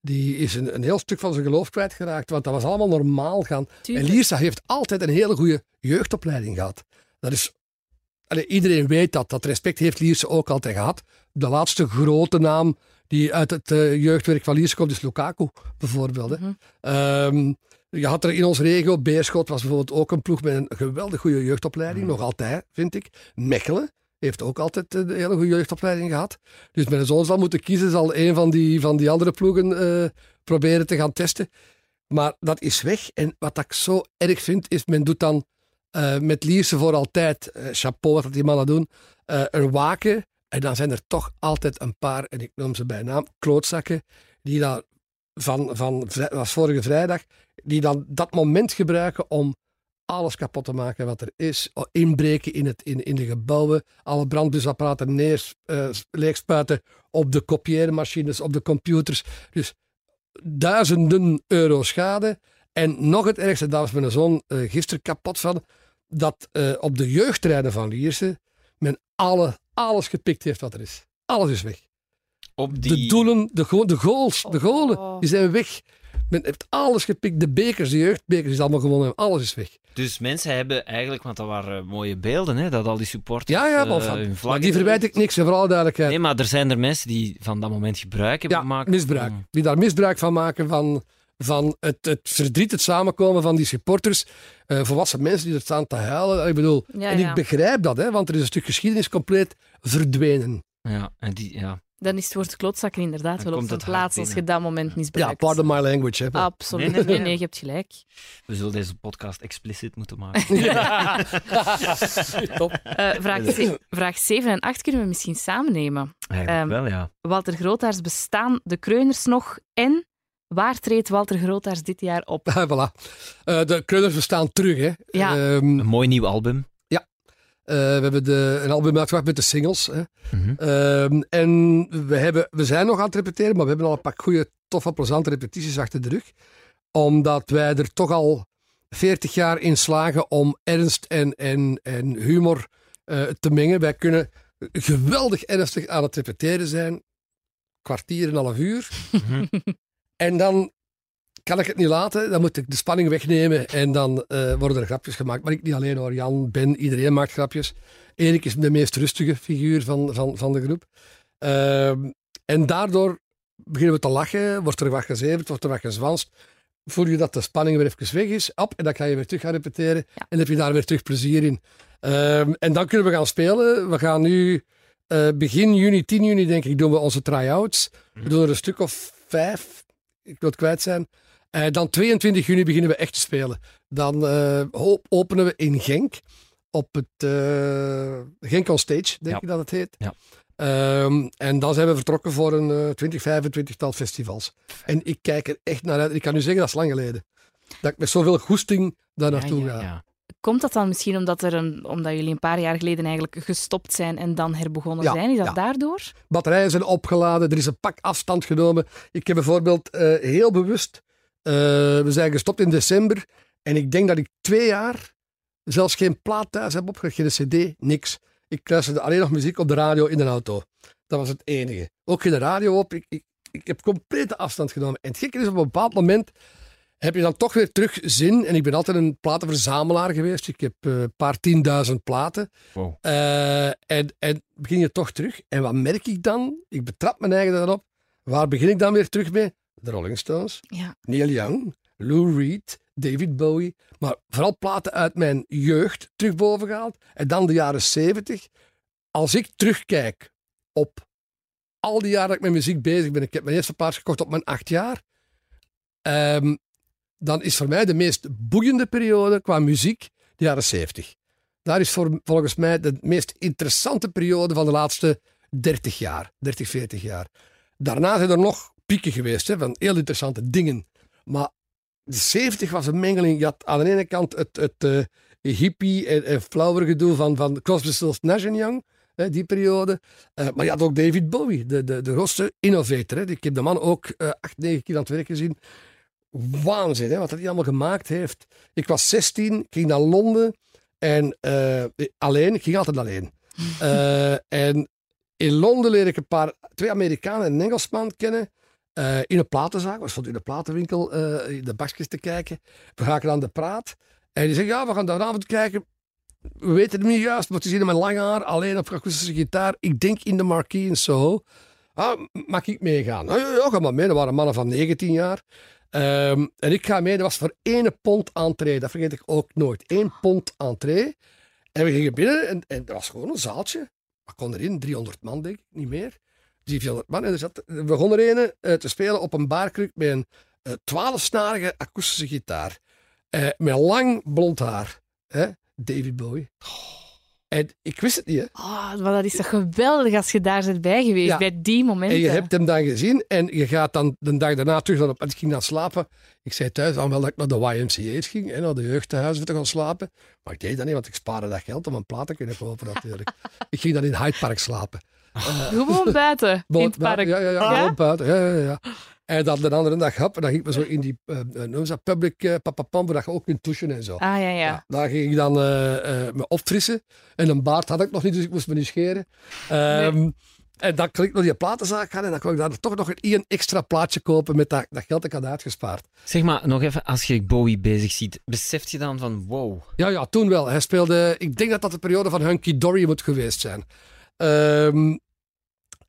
Die is een, een heel stuk van zijn geloof kwijtgeraakt. Want dat was allemaal normaal gaan. En. Liersa heeft altijd een hele goede jeugdopleiding gehad. Dat is, allee, iedereen weet dat. Dat respect heeft Lierse ook altijd gehad. De laatste grote naam die uit het eh, jeugdwerk van Lierse komt is Lukaku, bijvoorbeeld. Hè. Mhm. Ehm, je had er in onze regio, Beerschot was bijvoorbeeld ook een ploeg met een geweldig goede jeugdopleiding. Nog altijd, vind ik. Mechelen heeft ook altijd een hele goede jeugdopleiding gehad. Dus mijn zoon zal moeten kiezen, zal een van die, van die andere ploegen eh, proberen te gaan testen. Maar dat is weg. En wat ik zo erg vind, is men doet dan eh, met Lierse voor altijd, eh, chapeau wat die mannen doen, eh, een waken. En dan zijn er toch altijd een paar, en ik noem ze bij naam, klootzakken, die dan van, van was vorige vrijdag, die dan dat moment gebruiken om alles kapot te maken wat er is. O- Inbreken in, het, in, in de gebouwen, alle brandbusapparaten neer, eh, leegspuiten op de kopieermachines, op de computers. Dus duizenden euro schade. En nog het ergste, daar was mijn zoon eh, gisteren kapot van, dat eh, op de jeugdtreinen van Lierse men alle, alles gepikt heeft wat er is. Alles is weg. Op De die... doelen, de, go- de goals, de golen, Oh. die zijn weg. Men heeft alles gepikt. De bekers, de jeugdbekers, is allemaal gewonnen. Alles is weg. Dus mensen hebben eigenlijk, want dat waren mooie beelden, hè, dat al die supporters Ja, ja, eh, maar, van, hun maar vlaggen- die verwijt ik niks, en voor alle duidelijkheid. Nee, maar er zijn er mensen die van dat moment gebruik hebben ja, gemaakt. misbruik. om- Die daar misbruik van maken, van, van het, het verdriet, het samenkomen van die supporters. eh, volwassen mensen die er staan te huilen. Ik bedoel, Ja, en ja. ik begrijp dat, hè, want er is een stuk geschiedenis compleet verdwenen. Ja, en die, ja. Dan is het woord klootzakken inderdaad Dan wel op zijn hard plaats als je dat moment Ja, misbruikt. pardon my language. Hè. Absoluut. Nee, nee, Nee, nee. nee, je hebt gelijk. We zullen deze podcast explicit moeten maken. Top. Eh, vraag, vraag 7 en 8 kunnen we misschien samen nemen. Eigenlijk Ehm, wel, ja. Walter Grootaars bestaan de Kreuners nog en waar treedt Walter Grootaars dit jaar op? voilà. Eh, de kreuners bestaan terug. Hè. Ja. Ehm, Een mooi nieuw album. Eh, we hebben de, een album uitgebracht met de singles. Hè. Mhm. Ehm, en we, hebben, we zijn nog aan het repeteren, maar we hebben al een paar goede, toffe, plezante repetities achter de rug. Omdat wij er toch al 40 jaar in slagen om ernst en, en, en humor eh, te mengen. Wij kunnen geweldig ernstig aan het repeteren zijn. Kwartier, een half uur. Mhm. En dan kan ik het niet laten. Dan moet ik de spanning wegnemen en dan eh, worden er grapjes gemaakt. Maar ik niet alleen hoor. Jan, Ben, iedereen maakt grapjes. Erik is de meest rustige figuur van, van, van de groep. Ehm, en daardoor beginnen we te lachen, wordt er wat gezeverd, wordt er wat gezwanst. Voel je dat de spanning weer even weg is, op, en dan ga je weer terug gaan repeteren. Ja. En heb je daar weer terug plezier in. Ehm, en dan kunnen we gaan spelen. We gaan nu eh, begin juni, 10 juni denk ik, doen we onze try-outs. We doen er een stuk of vijf, ik wil het kwijt zijn. Eh, dan 22 juni beginnen we echt te spelen. Dan eh, openen we in Genk op het uh, Genk on Stage, denk Ja. ik dat het heet. Ja. Ehm, en dan zijn we vertrokken voor een eh 20, 25 tal festivals. En ik kijk er echt naar uit. Ik kan u zeggen, dat is lang geleden. Dat ik met zoveel goesting daar naartoe ja, ga. ja. Komt dat dan misschien omdat, er een, omdat jullie een paar jaar geleden eigenlijk gestopt zijn en dan herbegonnen Ja, zijn? Is dat ja. daardoor? Batterijen zijn opgeladen, er is een pak afstand genomen. Ik heb bijvoorbeeld eh, heel bewust, eh, we zijn gestopt in december. En ik denk dat ik twee jaar zelfs geen plaat thuis heb opgelegd, geen cd, niks. Ik luisterde alleen nog muziek op de radio in de auto. Dat was het enige. Ook geen radio op. Ik, ik, ik heb complete afstand genomen. En het gekke is, op een bepaald moment heb je dan toch weer terug zin. En ik ben altijd een platenverzamelaar geweest. Ik heb eh, een paar tienduizend platen. Wow. Eh, en, en begin je toch terug. En wat merk ik dan? Ik betrap mijn eigen daarop. Waar begin ik dan weer terug mee? De Rolling Stones, Ja. Neil Young, Lou Reed, David Bowie. Maar vooral platen uit mijn jeugd terug boven gehaald. En dan de jaren 70. Als ik terugkijk op al die jaren dat ik met muziek bezig ben. Ik heb mijn eerste plaats gekocht op mijn acht jaar. Ehm, dan is voor mij de meest boeiende periode qua muziek de jaren 70. Daar is voor, volgens mij de meest interessante periode van de laatste 30 jaar, 30, 40 jaar. Daarna zijn er nog pieken geweest hè, van heel interessante dingen. Maar de 70 was een mengeling. Je had aan de ene kant het, het eh, hippie en, en flauwer gedoe van, van Crosby, Stills, Nash Young, hè, die periode. Eh, maar je had ook David Bowie, de, de, de grootste innovator. Hè. Ik heb de man ook eh, acht, negen keer aan het werk gezien. Waanzin, hè, wat hij allemaal gemaakt heeft. Ik was 16, ik ging naar Londen en eh, alleen, ik ging altijd alleen. Eh, en in Londen leer ik een paar, twee Amerikanen en een Engelsman kennen. Eh, in een platenzaak, we stonden in de platenwinkel eh, in de bakjes te kijken. We gaan aan de praat. En die zeggen, ja, we gaan vanavond kijken. We weten het niet juist, maar te zien met lang haar, alleen op akoestische gitaar. Ik denk in de Marquis in Soho. Ah, mag ik meegaan? Ah, ja, ga maar mee. Dat waren mannen van 19 jaar. Ehm, en ik ga mee, dat was voor één pond entree. Dat vergeet ik ook nooit. Eén pond entree. En we gingen binnen en, en was gewoon een zaaltje. Wat kon erin? 300 man, denk ik, niet meer. 300 man. En er, zat, er begon er een te spelen op een baarkruk met een eh, twaalfsnarige akoestische gitaar. Eh, met lang blond haar. Hè? David Bowie. En ik wist het niet, hè. Oh, maar dat is toch geweldig als je daar bent bij geweest, Ja. bij die momenten. En je hebt hem dan gezien en je gaat dan de dag daarna terug naar op. Ik ging dan slapen. Ik zei thuis dan wel dat ik naar de YMCA's ging, hè, naar de jeugdhuizen te gaan slapen. Maar ik deed dat niet, want ik spaarde dat geld om een plaat te kunnen kopen natuurlijk. ik ging dan in Hyde Park slapen. Gewoon buiten, in het park. Ja, ja, ja, Ja? gewoon buiten. Ja, ja, ja. En dan de andere dag hap, en dan ging ik me zo in die eh eh, noem ze dat, public uh, papapam, waar je ook kunt douchen en zo. Ah, ja, ja. Ja, daar ging ik dan eh, eh, me opfrissen. En een baard had ik nog niet, dus ik moest me niet scheren. Ehm, En dan kon ik naar die platenzaak gaan en dan kon ik daar toch nog een één extra plaatje kopen met dat, dat geld dat ik had uitgespaard. Zeg maar, nog even, als je Bowie bezig ziet, beseft je dan van wow. Ja, ja, toen wel. Hij speelde, ik denk dat dat de periode van Hunky Dory moet geweest zijn. Ehm,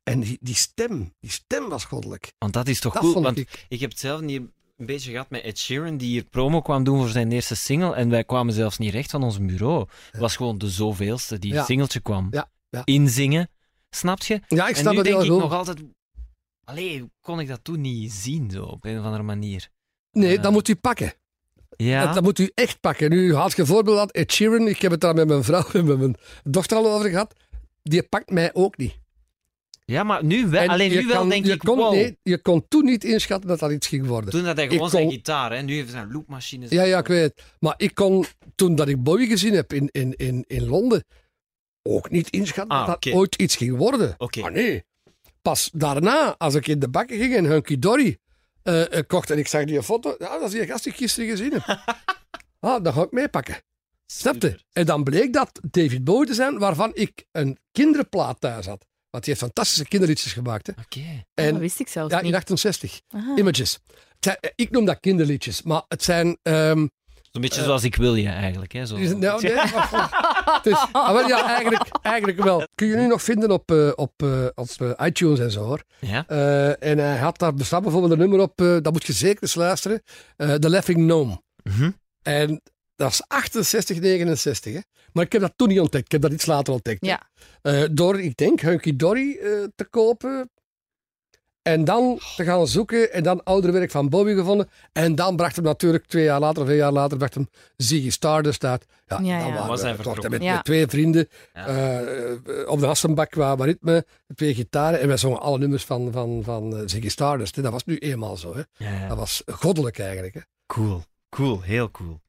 en die, die stem, die stem was goddelijk. Want dat is toch Dat cool? Want ik. ik heb het zelf niet een beetje gehad met Ed Sheeran, die hier promo kwam doen voor zijn eerste single. En wij kwamen zelfs niet recht van ons bureau. Het was gewoon de zoveelste die Ja. singeltje kwam Ja, ja. inzingen. Snap je? Ja, ik en snap nu dat denk ik goed. nog altijd... Allee, kon ik dat toen niet zien, zo, op een of andere manier? Nee, Ja. dat moet u pakken. Ja, Dat, dat moet u echt pakken. Nu haal je een voorbeeld aan Ed Sheeran. Ik heb het daar met mijn vrouw en met mijn dochter al over gehad. Die pakt mij ook niet. ja maar nu wel. En Alleen nu wel kan- denk je ik, kon, wow. nee, je kon toen niet inschatten dat dat iets ging worden. Toen had hij Ik gewoon zijn kon- gitaar, hè. Nu heeft hij zijn loopmachines. Ja, ja, ik weet het. Maar ik kon, toen dat ik Bowie gezien heb in, in, in, in Londen, ook niet inschatten Ah, dat dat ooit iets ging worden. Oké. Maar nee. Pas daarna, als ik in de bakken ging en Hunky Dory eh, kocht en ik zag die foto, ja, dat is die gast die ik gisteren gezien heb. ah, dan ga ik meepakken. Snap je? Super. En dan bleek dat David Bowie te zijn, waarvan ik een kinderplaat thuis had. Want die heeft fantastische kinderliedjes gemaakt. Hè. Oké. dat En, wist ik zelfs ja, in niet. 68. Aha. Images. Zijn- eh, ik noem dat kinderliedjes, maar het zijn... ehm, Zo'n beetje zoals ik wil je eigenlijk, hè. Zo. nou, nee, maar- het is, ah, wel, ja, eigenlijk, eigenlijk wel. Kun je nu nog vinden op, eh, op, eh, op eh, iTunes en zo hoor. Ja? Eh, en hij had daar bestaat bijvoorbeeld een nummer op, eh, dat moet je zeker eens luisteren. eh The Laughing Gnome. Mhm. En dat is 68, 69. Hè? Maar ik heb dat toen niet ontdekt. Ik heb dat iets later ontdekt. Ja. Eh, door, ik denk, Hunky Dory eh, te kopen. En dan te gaan zoeken en dan ouder werk van Bobby gevonden. En dan bracht hem natuurlijk twee jaar later of een jaar later bracht hem Ziggy Stardust uit. Ja, Ja, dan ja. waren Was we hij toch vertrokken. met, Ja. met twee vrienden Ja. eh, op de Hassenbak qua ritme, twee gitaren. En wij zongen alle nummers van, van, van Ziggy Stardust. hè. Dat was nu eenmaal zo. Hè. Ja, ja. Dat was goddelijk eigenlijk. Hè. Cool, cool, heel cool.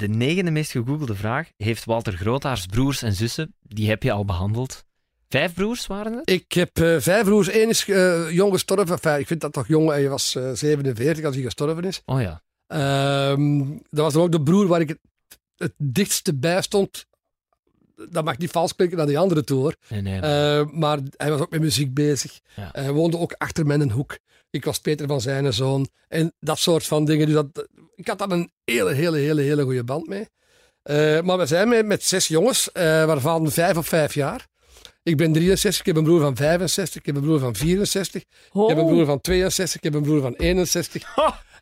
De negende meest gegoogelde vraag heeft Walter Grootaars broers en zussen. Die heb je al behandeld. Vijf broers waren het? Ik heb eh, vijf broers. Eén is eh, jong gestorven. Enfin, ik vind dat toch jong. Hij was eh, 47 als hij gestorven is. Oh ja. Ehm, dat was dan ook de broer waar ik het, het dichtste bij stond. Dat mag niet vals klinken naar die andere toe hoor. Nee, nee. Eh, maar hij was ook met muziek bezig. Ja. Hij woonde ook achter mijn hoek. Ik was Peter van zijn zoon. En dat soort van dingen. Dus dat, ik had daar een hele, hele, hele, hele goede band mee. Eh, maar we zijn met, met zes jongens, eh, waarvan vijf op vijf jaar. Ik ben 63, ik heb een broer van 65, ik heb een broer van 64, ik heb een broer van 62, ik heb een broer van 61.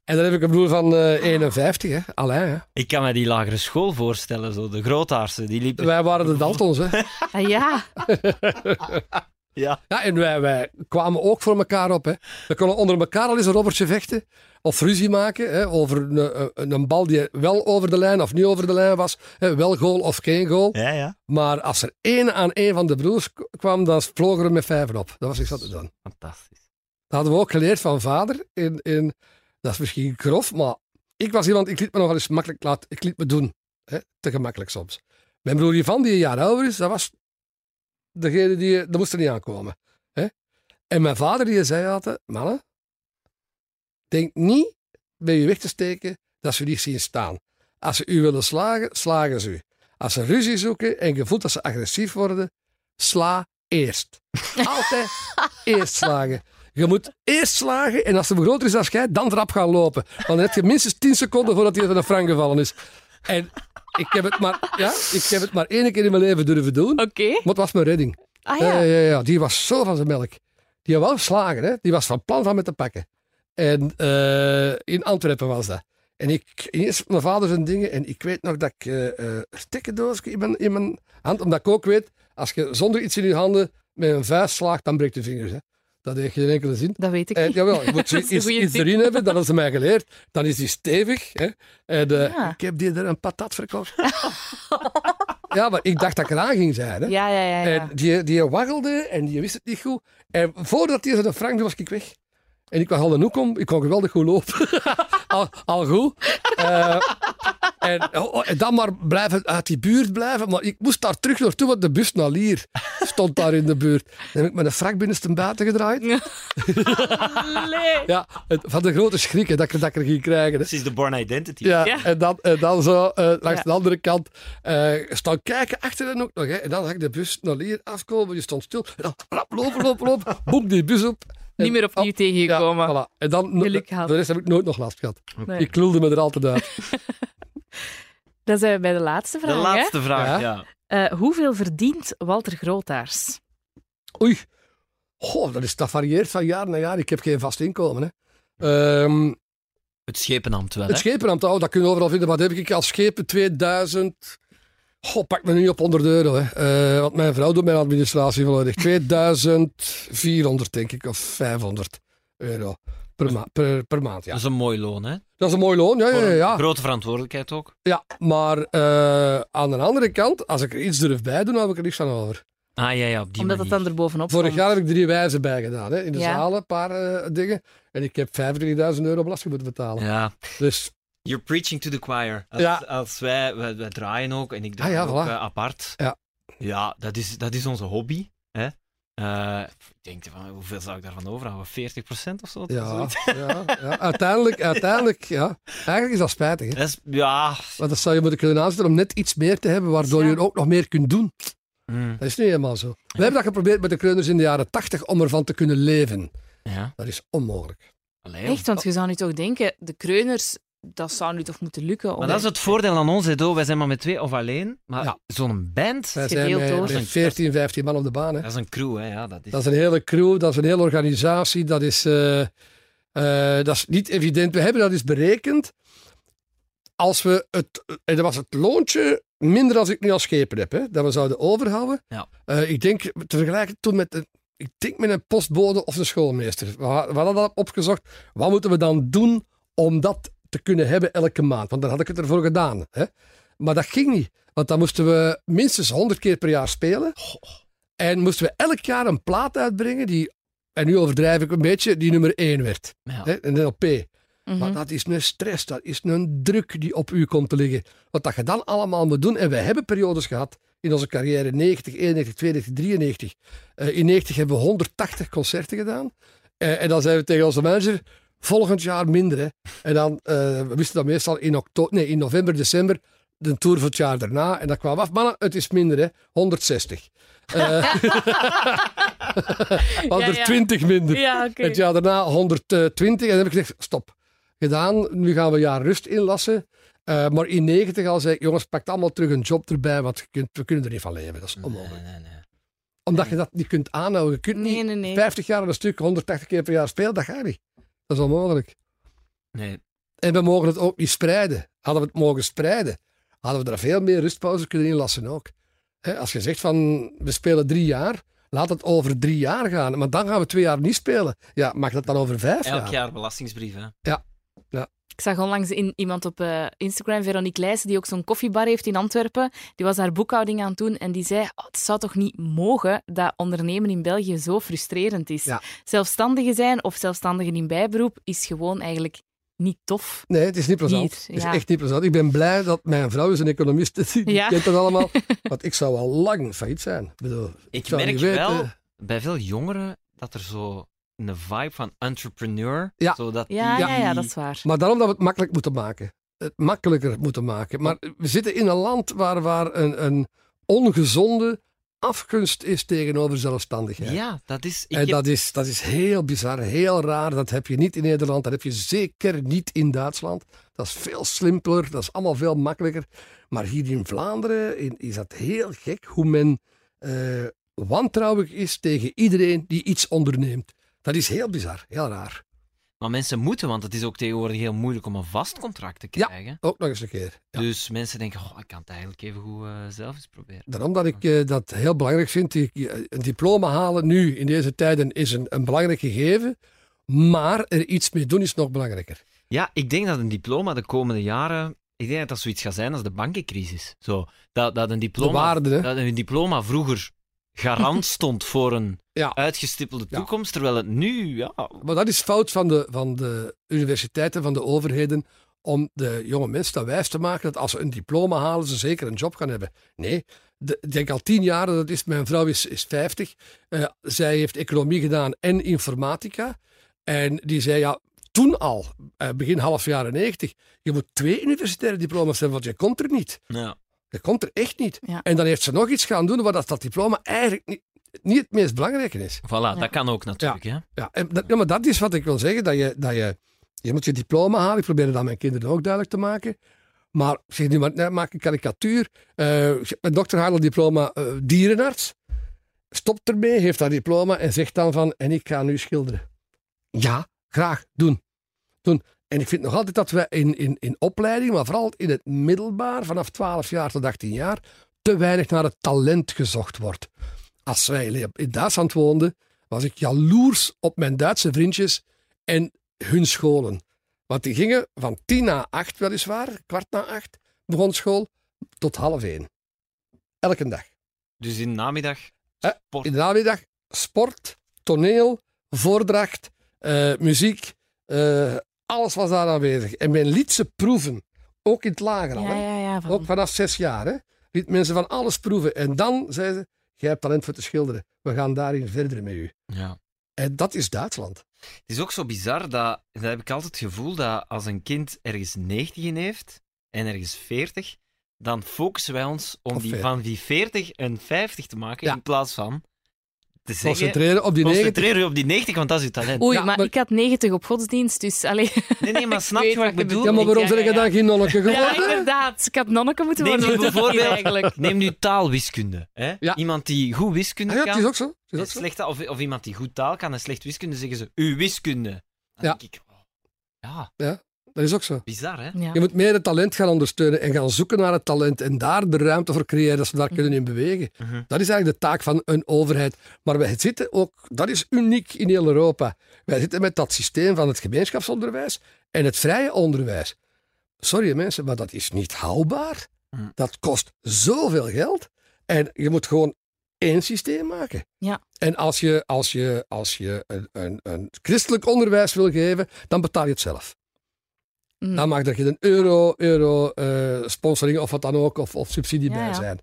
En dan heb ik een broer van eh, 51, hè. Alain. Hè. Ik kan me die lagere school voorstellen, zo de Grootaarsen. Die liepen... Wij waren de Daltons, hè. Ah, ja, Ja. Ja, en wij, wij kwamen ook voor elkaar op. Hè. We konden onder elkaar al eens een robbertje vechten. Of ruzie maken hè, over een, een, een bal die wel over de lijn of niet over de lijn was. Hè, wel goal of geen goal. Ja, ja. Maar als er één aan één van de broers kwam, dan vlogen we met vijven op. Dat was ik zat te doen. Fantastisch. Dat hadden we ook geleerd van vader. In, in, dat is misschien grof, maar ik was iemand, ik liet me nog wel eens makkelijk laten. Ik liet me doen. Hè, te gemakkelijk soms. Mijn broer Ivan, die een jaar ouder is, dat was degene die, dat moest er niet aankomen. Hè? En mijn vader die zei altijd, mannen, denk niet bij je weg te steken dat ze niet zien staan. Als ze u willen slagen, slagen ze u. Als ze ruzie zoeken en je voelt dat ze agressief worden, sla eerst. Altijd eerst slagen. Je moet eerst slagen en als ze groter is dan jij, dan erop gaan lopen. Want dan heb je minstens 10 seconden voordat hij uit een frank gevallen is. En ik heb, het maar, ja, ik heb het maar één keer in mijn leven durven doen, oké. maar het was mijn redding. Ah Ja. ja. Ja, ja, die was zo van zijn melk. Die wou slagen, hè. die was van plan van me te pakken. En eh, in Antwerpen was dat. En ik, eerst mijn vader zijn dingen, en ik weet nog dat ik eh eh, een stekkendoosje in mijn, in mijn hand, omdat ik ook weet, als je zonder iets in je handen met een vuist slaagt, dan breekt je vingers. Hè. Dat heeft geen enkele zin. Dat weet ik En, niet. jawel, je moet iets, erin hebben, dat is ze mij geleerd. Dan is die stevig. Hè. En, eh, Ja. Ik heb die er een patat verkocht. ja, maar ik dacht dat ik eraan ging zijn. Hè. Ja, ja, ja. ja. En die, die waggelde en die wist het niet goed. En voordat hij de frank was ik weg. En ik was al een hoek om. Ik kon geweldig goed lopen. al, al goed. Eh, en, oh, oh, en dan maar blijven, uit die buurt blijven. Maar ik moest daar terug naartoe, want de bus naar Lier stond daar in de buurt. Dan heb ik mijn frak binnenste buiten gedraaid. Nee. Ja, het- van de grote schrik hè, dat, ik, dat ik er ging krijgen. Precies de Born Identity. Ja, Ja. En, dan, en dan zo eh, langs Ja. de andere kant eh, staan kijken achter hen ook nog. Hè. En dan zag ik de bus naar hier afkomen, die stond stil. En dan rap, lopen, lopen, lopen. Boem die bus op. Niet meer opnieuw op. tegengekomen. Ja, voilà. En dan, Geluk gehad. voor de rest heb ik nooit nog last gehad. Nee. Ik lulde me er altijd uit. Dan zijn we bij de laatste De vraag. hè. laatste vraag, Ja. ja. Eh, hoeveel verdient Walter Grootaars? Oei. Goh, dat, is, dat varieert van jaar naar jaar. Ik heb geen vast inkomen. Hè. Ehm, Het schepenambt wel, het hè? schepenambt, oh, dat kun je overal vinden. Wat heb ik als schepen? 2000... Goh, pak me nu op 100 euro. Hè. Eh, want mijn vrouw doet mijn administratie volledig. 2400, denk ik, of 500 euro per, ma- per, per maand. Ja. Dat is een mooi loon, hè? Dat is een mooi loon, ja. ja, ja, ja. Grote verantwoordelijkheid ook. ja maar eh, aan de andere kant, als ik er iets durf bij doen, dan heb ik er niks van over. Ah, ja, ja, op die Omdat het dan erbovenop Vorig komt. jaar heb ik drie wijzen bij gedaan. Hè. In de Ja. zalen, een paar eh, dingen. En ik heb 25.000 euro belasting moeten betalen. Ja, Dus you're preaching to the choir. Als, Ja. als wij, wij, wij draaien ook, en ik draai Ah, ja, ook voilà. eh, apart. Ja. Ja, dat is, dat is onze hobby. Hè? Eh, ik denk van, hoeveel zou ik daarvan overhouden? 40% of zo? ja, Zoiets. ja, ja. Uiteindelijk, uiteindelijk, ja. Eigenlijk is dat spijtig. Hè. Dat is, ja. Want dat zou je moeten kunnen aanzetten om net iets meer te hebben, waardoor Ja. je ook nog meer kunt doen. Mm, Dat is niet helemaal zo. We hebben dat geprobeerd met de kreuners in de jaren 80 om ervan te kunnen leven. ja. Dat is onmogelijk. Allee, Echt, want je zou nu toch denken, de kreuners, dat zou nu toch moeten lukken? om- Maar dat is het voordeel aan ons, Edo. Wij zijn maar met twee of alleen. Maar Ja. zo'n band, Wij zijn door. met, met 14, 15 man op de baan. Hè. dat is een crew, hè? Ja, dat is... Dat is een hele crew, dat is een hele organisatie. Dat is, eh, eh, dat is niet evident. We hebben dat eens berekend. Als we het, en dat was het loontje minder als ik nu als schepen heb, hè, dat we zouden overhouden. Ja. Eh, ik denk te vergelijken toen met de ik denk met een postbode of een schoolmeester. We, we hadden dat opgezocht. Wat moeten we dan doen om dat te kunnen hebben elke maand? Want dan had ik het ervoor gedaan. Hè? Maar dat ging niet. Want dan moesten we minstens 100 keer per jaar spelen. En moesten we elk jaar een plaat uitbrengen die, en nu overdrijf ik een beetje, die nummer 1 werd. Ja. Hè? Een LP. Mhm. Maar dat is een stress, dat is een druk die op u komt te liggen. Wat dat je dan allemaal moet doen. En wij hebben periodes gehad in onze carrière, 90, 91, 92, 93. Eh, in 90 hebben we 180 concerten gedaan. Eh, en dan zeiden we tegen onze manager, volgend jaar minder. Hè. En dan, eh, we wisten dat meestal in, oktober, nee, in november, december, de tour voor het jaar daarna. En dat kwam af, mannen, het is minder, hè. 160. Eh 120 minder. Ja, oké. Het jaar daarna 120. En dan heb ik gezegd, stop. Gedaan, nu gaan we een jaar rust inlassen. Eh, maar in 90 al zei ik, jongens, pak allemaal terug een job erbij, want je kunt, we kunnen er niet van leven. Dat is onmogelijk. Nee, nee, nee. Omdat je dat niet kunt aanhouden. Je kunt niet Nee, nee, nee. 50 jaar aan een stuk, 180 keer per jaar spelen, dat gaat niet. Dat is onmogelijk. Nee. En we mogen het ook niet spreiden. Hadden we het mogen spreiden, hadden we er veel meer rustpauze kunnen inlassen ook. Als je zegt van, we spelen drie jaar, laat het over drie jaar gaan. Maar dan gaan we twee jaar niet spelen. Ja, mag dat dan over vijf Elk jaar? jaar belastingsbrief, hè. Ik zag onlangs in, iemand op eh, Instagram, Veronique Leijsen, die ook zo'n koffiebar heeft in Antwerpen. Die was haar boekhouding aan het doen en die zei: "Oh, Het zou toch niet mogen dat ondernemen in België zo frustrerend is? Ja. Zelfstandige zijn of zelfstandigen in bijberoep is gewoon eigenlijk niet tof. Nee, het is niet plezant. Het is ja. echt niet plezant. Ik ben blij dat mijn vrouw is een economist. Die Ja. kent dat allemaal. Want ik zou al lang failliet zijn. Ik, bedoel, Ik merk wel bij veel jongeren dat er zo een vibe van entrepreneur. Ja. Zodat Ja, die- ja, ja, dat is waar. Maar daarom dat we het makkelijk moeten maken. Het makkelijker moeten maken. Maar we zitten in een land waar, waar een, een ongezonde afgunst is tegenover zelfstandigheid. Ja, dat is. Ik en heb- dat is, dat is heel bizar, heel raar. Dat heb je niet in Nederland, dat heb je zeker niet in Duitsland. Dat is veel simpeler, dat is allemaal veel makkelijker. Maar hier in Vlaanderen in- is dat heel gek hoe men eh, wantrouwig is tegen iedereen die iets onderneemt. Dat is heel bizar, heel raar. Maar mensen moeten, want het is ook tegenwoordig heel moeilijk om een vast contract te Ja. krijgen. Ook nog eens een keer. Ja. Dus mensen denken, oh, ik kan het eigenlijk even goed eh, zelf eens proberen. Daarom dat ik eh, dat heel belangrijk vind. Ik- Een diploma halen nu in deze tijden is een, een belangrijk gegeven. Maar er iets mee doen is nog belangrijker. Ja, ik denk dat een diploma de komende jaren. Ik denk dat dat zoiets gaat zijn als de bankencrisis. Zo, dat, dat, een diploma, waarde, dat een diploma vroeger garant stond voor een Ja. uitgestippelde Ja. toekomst, terwijl het nu, ja, Maar dat is fout van de, van de universiteiten, van de overheden, om de jonge mensen dat wijs te maken dat als ze een diploma halen, ze zeker een job gaan hebben. Nee, de, ik denk al tien jaar, dat is, mijn vrouw is, is 50, eh, zij heeft economie gedaan en informatica. En die zei, ja, toen al, eh, begin half jaren 90, je moet twee universitaire diploma's hebben, want je komt er niet. ja. Je komt er echt niet. Ja. En dan heeft ze nog iets gaan doen waar dat, dat diploma eigenlijk niet, niet het meest belangrijke is. Voilà, dat kan ook natuurlijk. Hè? Ja, en dat, ja, maar dat is wat ik wil zeggen. Dat je, dat je, je moet je diploma halen. Ik probeer het aan mijn kinderen ook duidelijk te maken. Maar zeg nu maar, nee, maak een karikatuur. Eh, mijn dokter haalt een diploma eh, dierenarts. Stopt ermee, heeft dat diploma en zegt dan van... En ik ga nu schilderen. Ja, graag, doen. doen. En ik vind nog altijd dat we in, in, in opleiding, maar vooral in het middelbaar, vanaf 12 jaar tot 18 jaar, te weinig naar het talent gezocht wordt. Als wij in Duitsland woonden, was ik jaloers op mijn Duitse vriendjes en hun scholen. Want die gingen van tien na acht weliswaar, kwart na acht, begon school, tot half één. Elke dag. Dus in de namiddag Eh, sport. In de namiddag sport, toneel, voordracht, eh, muziek, eh, alles was daar aanwezig. En men liet ze proeven, ook in het lager al. Ja, hè. ja, ja. Van, Ook vanaf zes jaar. Hè. Liet mensen van alles proeven. En dan zeiden ze, jij hebt talent voor te schilderen. We gaan daarin verder met u. Ja. En dat is Duitsland. Het is ook zo bizar dat, dat heb ik altijd het gevoel dat als een kind ergens 90 in heeft en ergens 40, dan focussen wij ons om die, 40. van die 40 een 50 te maken Ja. in plaats van te zeggen, Concentreren op die 90. concentreer je op die 90, want dat is je talent. Oei, Ja, maar, maar- ik had 90 op godsdienst, dus allee. Nee, nee, maar snap je wat ik bedoel? Ja, maar waarom Ja, zeg ja, je ja. dan geen nonnetje Ja, geworden? inderdaad. Ik had nonneke moeten Neem worden. nu bijvoorbeeld, eigenlijk. neem nu taalwiskunde. Hè? Ja. Iemand die goed wiskunde Ah ja, het kan, is ook zo. Het is ook zo. slecht, of, of iemand die goed taal kan en slecht wiskunde, zeggen ze, uw wiskunde. Dan Ja. denk ik, oh, ja, Dat is ook zo. Bizar, hè? Ja. Je moet meer het talent gaan ondersteunen en gaan zoeken naar het talent en daar de ruimte voor creëren dat ze daar kunnen in bewegen. Mhm. Dat is eigenlijk de taak van een overheid. Maar wij zitten ook, dat is uniek in heel Europa. Wij zitten met dat systeem van het gemeenschapsonderwijs en het vrije onderwijs. Sorry mensen, maar dat is niet haalbaar. Mhm. Dat kost zoveel geld. En je moet gewoon één systeem maken. Ja. En als je, als je, als je een, een, een christelijk onderwijs wil geven, dan betaal je het zelf. Mm. Dan mag er geen euro, euro eh, sponsoring of wat dan ook, of, of subsidie Ja, bij ja. zijn.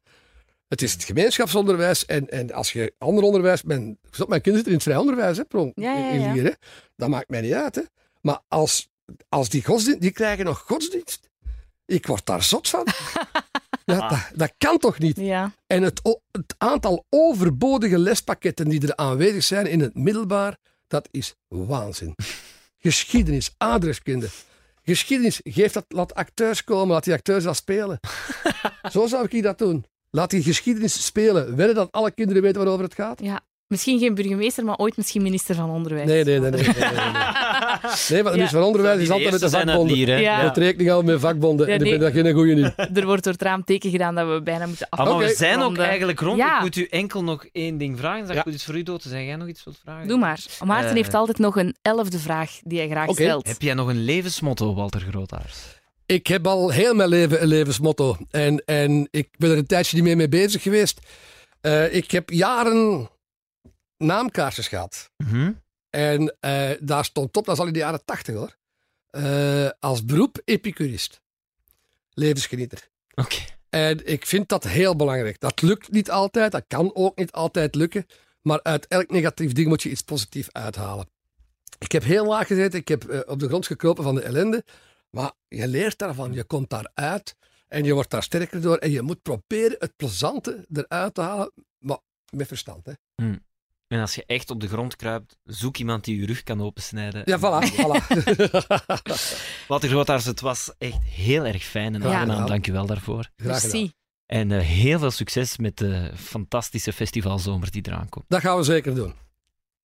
Het is het gemeenschapsonderwijs en, en als je ander onderwijs... Mijn, mijn kinderen zitten in het vrij onderwijs, hè, Pronk, Ja, in ja. Lier, hè. Dat maakt mij niet uit, hè. Maar als, als die godsdienst... Die krijgen nog godsdienst. Ik word daar zot van. ja, dat, dat kan toch niet? Ja. En het, het aantal overbodige lespakketten die er aanwezig zijn in het middelbaar, dat is waanzin. Geschiedenis, adreskunde. Geschiedenis, geef dat, laat acteurs komen, laat die acteurs dat spelen. Zo zou ik dat doen. Laat die geschiedenis spelen. Willen dat alle kinderen weten waarover het gaat? ja. Misschien geen burgemeester, maar ooit misschien minister van Onderwijs. Nee, nee, nee. Nee, nee, nee, nee. Nee, maar de minister van Onderwijs is altijd met de vakbonden. Ja. Dat rekening houden met vakbonden. Ja, en ik vind dat geen goeie niet. Er wordt door het raam teken gedaan dat we bijna moeten Ah, afronden. maar we zijn ook eigenlijk rond. Ja. Ik moet u enkel nog één ding vragen. Zeg Ja. ik iets voor u dood te zeggen. Jij nog iets wilt vragen? Doe maar. Maarten Eh. heeft altijd nog een elfde vraag die hij graag Oké. stelt. Heb jij nog een levensmotto, Walter Grootaars? Ik heb al heel mijn leven een levensmotto. En, en ik ben er een tijdje niet meer mee bezig geweest. Eh, ik heb jaren naamkaartjes gehad. Mhm. En eh, daar stond op, dat is al in de jaren tachtig hoor. Eh, als beroep epicurist. Levensgenieter. Oké. En ik vind dat heel belangrijk. Dat lukt niet altijd, dat kan ook niet altijd lukken. Maar uit elk negatief ding moet je iets positiefs uithalen. Ik heb heel laag gezeten, ik heb eh, op de grond gekropen van de ellende. Maar je leert daarvan, je komt daaruit en je wordt daar sterker door. En je moet proberen het plezante eruit te halen, maar met verstand. Hè. En als je echt op de grond kruipt, zoek iemand die je rug kan opensnijden. Ja, voilà. voilà. Walter Grootaars, het was echt heel erg fijn en aangenaam. gedaan. Dank je wel daarvoor. Graag gedaan. En eh, heel veel succes met de fantastische festivalzomer die eraan komt. Dat gaan we zeker doen.